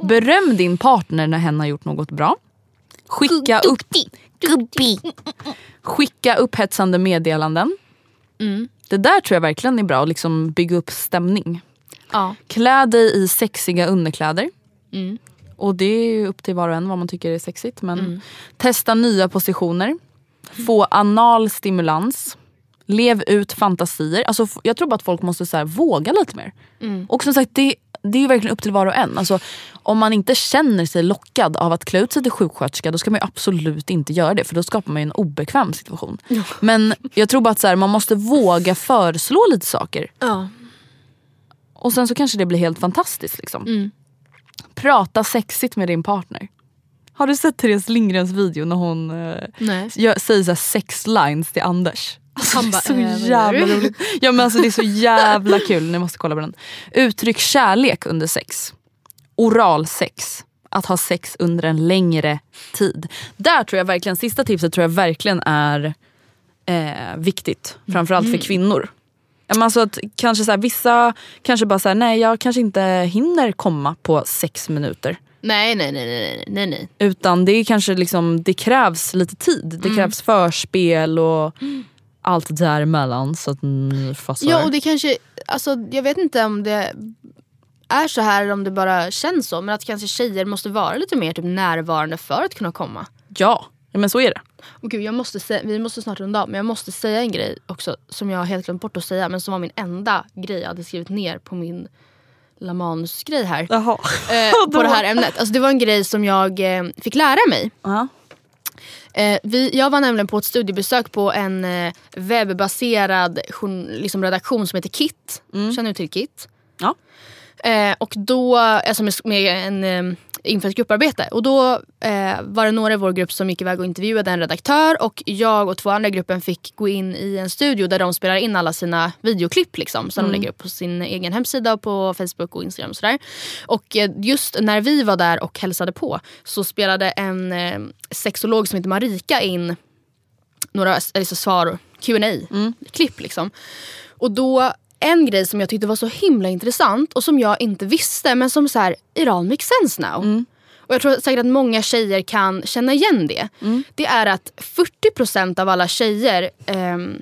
Beröm din partner när hen har gjort något bra. Skicka upp, skicka upphetsande meddelanden. Det där tror jag verkligen är bra, att liksom bygga upp stämning. Ja. Klä dig i sexiga underkläder. Och det är ju upp till var och en vad man tycker är sexigt. Men Testa nya positioner. Få anal stimulans. Lev ut fantasier. Alltså, jag tror bara att folk måste så här, våga lite mer. Och som sagt, det, det är ju verkligen upp till var och en. Alltså, om man inte känner sig lockad av att klä ut sig till sjuksköterska då ska man absolut inte göra det för då skapar man en obekväm situation. Men jag tror bara att så här, man måste våga föreslå lite saker. Ja. Och sen så kanske det blir helt fantastiskt. Liksom. Prata sexigt med din partner. Har du sett Therese Lindgrens video när hon eh, säger så sex lines till Anders? Alltså, Han bara, så eh, jävla roligt. Ja, men alltså, det är så jävla kul, ni måste kolla på den. Uttryck kärlek under sex. Oralsex. Att ha sex under en längre tid. Där tror jag verkligen, sista tipset tror jag verkligen är eh, viktigt. Framförallt Mm. för kvinnor. Ja, men Alltså att kanske så här, vissa kanske bara säger nej jag kanske inte hinner komma på sex minuter. Nej, nej, nej, nej, nej, nej. Utan det är kanske liksom, det krävs lite tid. Det krävs förspel och allt däremellan. Så att ni fattar. Ja och det kanske, alltså jag vet inte om det är så här eller om det bara känns så. Men att kanske tjejer måste vara lite mer typ närvarande för att kunna komma. ja. men så är det. Och gud, jag måste säga, vi måste snart runda av men jag måste säga en grej också som jag helt glömt bort att säga men som var min enda grej jag hade skrivit ner på min La Manus-grej här. Eh, på det här ämnet. Alltså, det var en grej som jag eh, fick lära mig. Ja. Eh, vi, jag var nämligen på ett studiebesök på en eh, webbaserad liksom redaktion som heter KIT. Känner du till KIT? Ja. Eh, och då, alltså med, med en, eh, inför ett grupparbete. Och då eh, var det några i vår grupp som gick iväg och intervjuade en redaktör och jag och två andra i gruppen fick gå in i en studio där de spelar in alla sina videoklipp liksom, som de lägger upp på sin egen hemsida och på Facebook och Instagram och sådär. Och eh, just när vi var där och hälsade på så spelade en eh, sexolog som heter Marika in några alltså, svar, Q&A klipp liksom. Och då en grej som jag tyckte var så himla intressant och som jag inte visste men som så här, it all makes sense now. Och jag tror säkert att många tjejer kan känna igen det. Det är att 40% av alla tjejer ehm,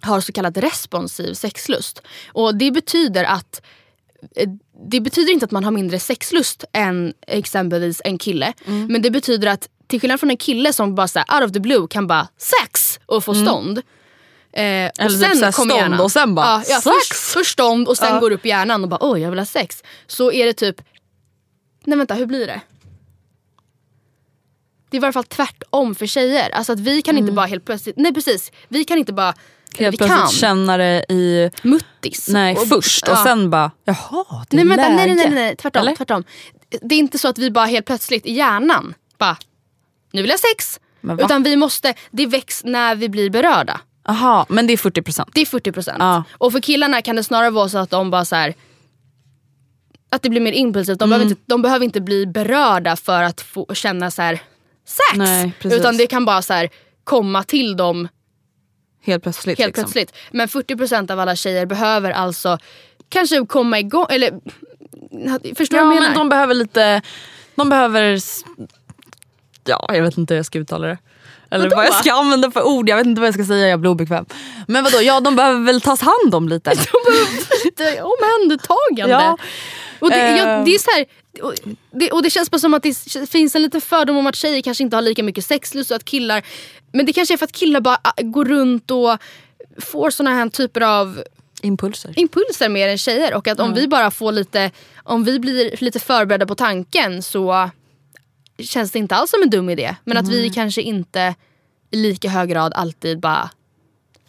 har så kallad responsiv sexlust. Och det betyder att eh, det betyder inte att man har mindre sexlust än exempelvis en kille. Men det betyder att till skillnad från en kille som bara så här, out of the blue kan bara sex och få stånd. Eh, Eller och typ så här kommer hjärnan. och sen bara, ja, ja, sex! först, stånd och sen går upp hjärnan och bara oj jag vill ha sex. Så är det typ, nej vänta hur blir det? Det är i varje fall tvärtom för tjejer. Alltså att vi kan inte bara helt plötsligt, nej precis, vi kan inte bara, Helt vi kan, plötsligt känna det i... muttis. Nej, Och- först och ja. sen bara jaha det är Nej, vänta, nej, nej, läge. nej, nej, tvärtom, Eller? tvärtom. Det är inte så att vi bara helt plötsligt i hjärnan bara, nu vill jag sex. Utan vi måste, det väcks när vi blir berörda. Aha, men det är 40 procent. Det är 40 procent. Ja. Och för killarna kan det snarare vara så att de bara så här. Att det blir mer impulsivt. De, Mm. behöver, inte, de behöver inte bli berörda för att få känna så här, sex. Nej. Utan det kan bara så här, komma till dem Helt plötsligt. helt liksom. plötsligt. Men 40 procent av alla tjejer behöver alltså kanske komma igång. Eller, förstår du Ja vad jag menar? men de behöver lite, de behöver, ja jag vet inte hur jag ska uttala det. Eller Vadå? vad jag ska använda för ord, jag vet inte vad jag ska säga, jag blir obekväm. Men vadå, ja de behöver väl tas hand om lite. lite omhändertagande. Ja. Och det, Eh. jag, det är så här, och det, och det känns bara som att det finns en liten fördom om att tjejer kanske inte har lika mycket sexlust och att killar... Men det kanske är för att killar bara ah, går runt och får såna här typer av Impulser. impulser mer än tjejer. Och att om vi bara får lite, om vi blir lite förberedda på tanken så känns det inte alls som en dum idé. Men att vi kanske inte i lika hög grad alltid bara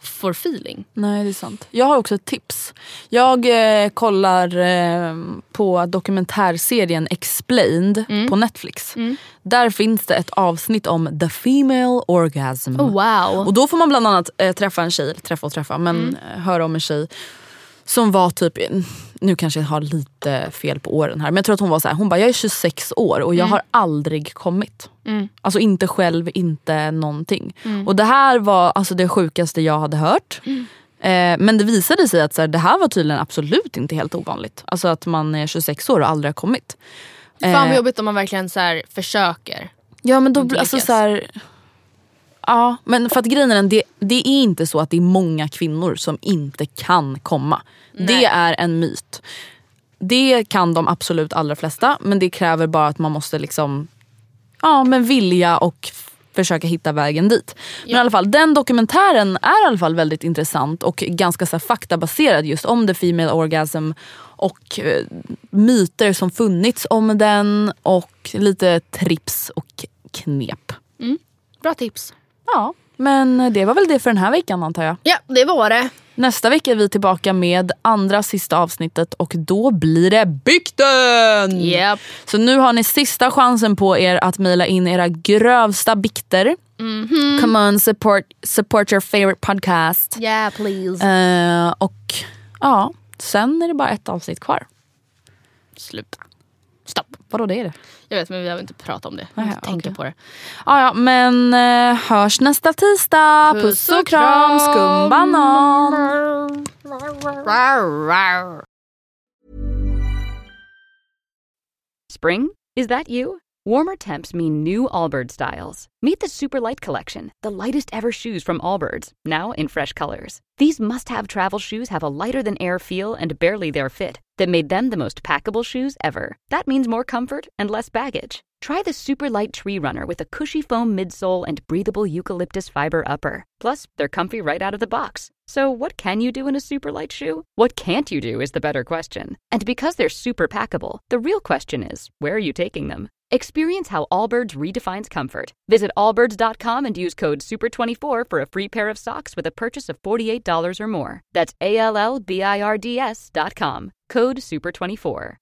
får feeling. Nej det är sant. Jag har också ett tips. Jag eh, kollar eh, på dokumentärserien Explained på Netflix. Där finns det ett avsnitt om the female orgasm. Oh, wow. Och då får man bland annat eh, träffa en tjej, träffa och träffa, men eh, höra om en tjej som var typ, nu kanske jag har lite fel på åren här men jag tror att hon var så här, hon bara jag är 26 år och jag har aldrig kommit. Alltså inte själv, inte någonting. Och det här var alltså det sjukaste jag hade hört. Eh, men det visade sig att så här, det här var tydligen absolut inte helt ovanligt. Alltså att man är 26 år och aldrig har kommit. Fan vad Eh, jobbigt om man verkligen så här försöker. Ja men då, alltså så här, Ja men för att grejen är den, det, det är inte så att det är många kvinnor som inte kan komma. Det är en myt. Det kan de absolut allra flesta men det kräver bara att man måste liksom ja, men vilja och försöka hitta vägen dit. Men i alla fall, den dokumentären är i alla fall väldigt intressant och ganska så här, faktabaserad just om the female orgasm och eh, myter som funnits om den och lite trips och knep. Bra tips. Ja, men det var väl det för den här veckan antar jag. Ja det var det. Nästa vecka är vi tillbaka med andra sista avsnittet och då blir det bikten! Yep. Så nu har ni sista chansen på er att mejla in era grövsta bikter. Come on, support, support your favorite podcast. Yeah please. Eh, och ja, sen är det bara ett avsnitt kvar. Sluta. Stopp. Vadå det är det? Jag vet men vi behöver inte prata om det. Jag inte tänka okej. på det. Ja, ja, men eh, hörs nästa tisdag. Puss och kram, skumbanan. Spring? Is that you? Warmer temps mean new Allbirds styles. Meet the Super Light Collection, the lightest ever shoes from Allbirds, now in fresh colors. These must have travel shoes have a lighter than air feel and barely their fit that made them the most packable shoes ever. That means more comfort and less baggage. Try the Super Light Tree Runner with a cushy foam midsole and breathable eucalyptus fiber upper. Plus, they're comfy right out of the box. So, what can you do in a super light shoe? What can't you do is the better question. And because they're super packable, the real question is where are you taking them? Experience how Allbirds redefines comfort. Visit allbirds.com and use code SUPER24 for a free pair of socks with a purchase of $48 or more. That's A L L B I R D S.com. Code SUPER24.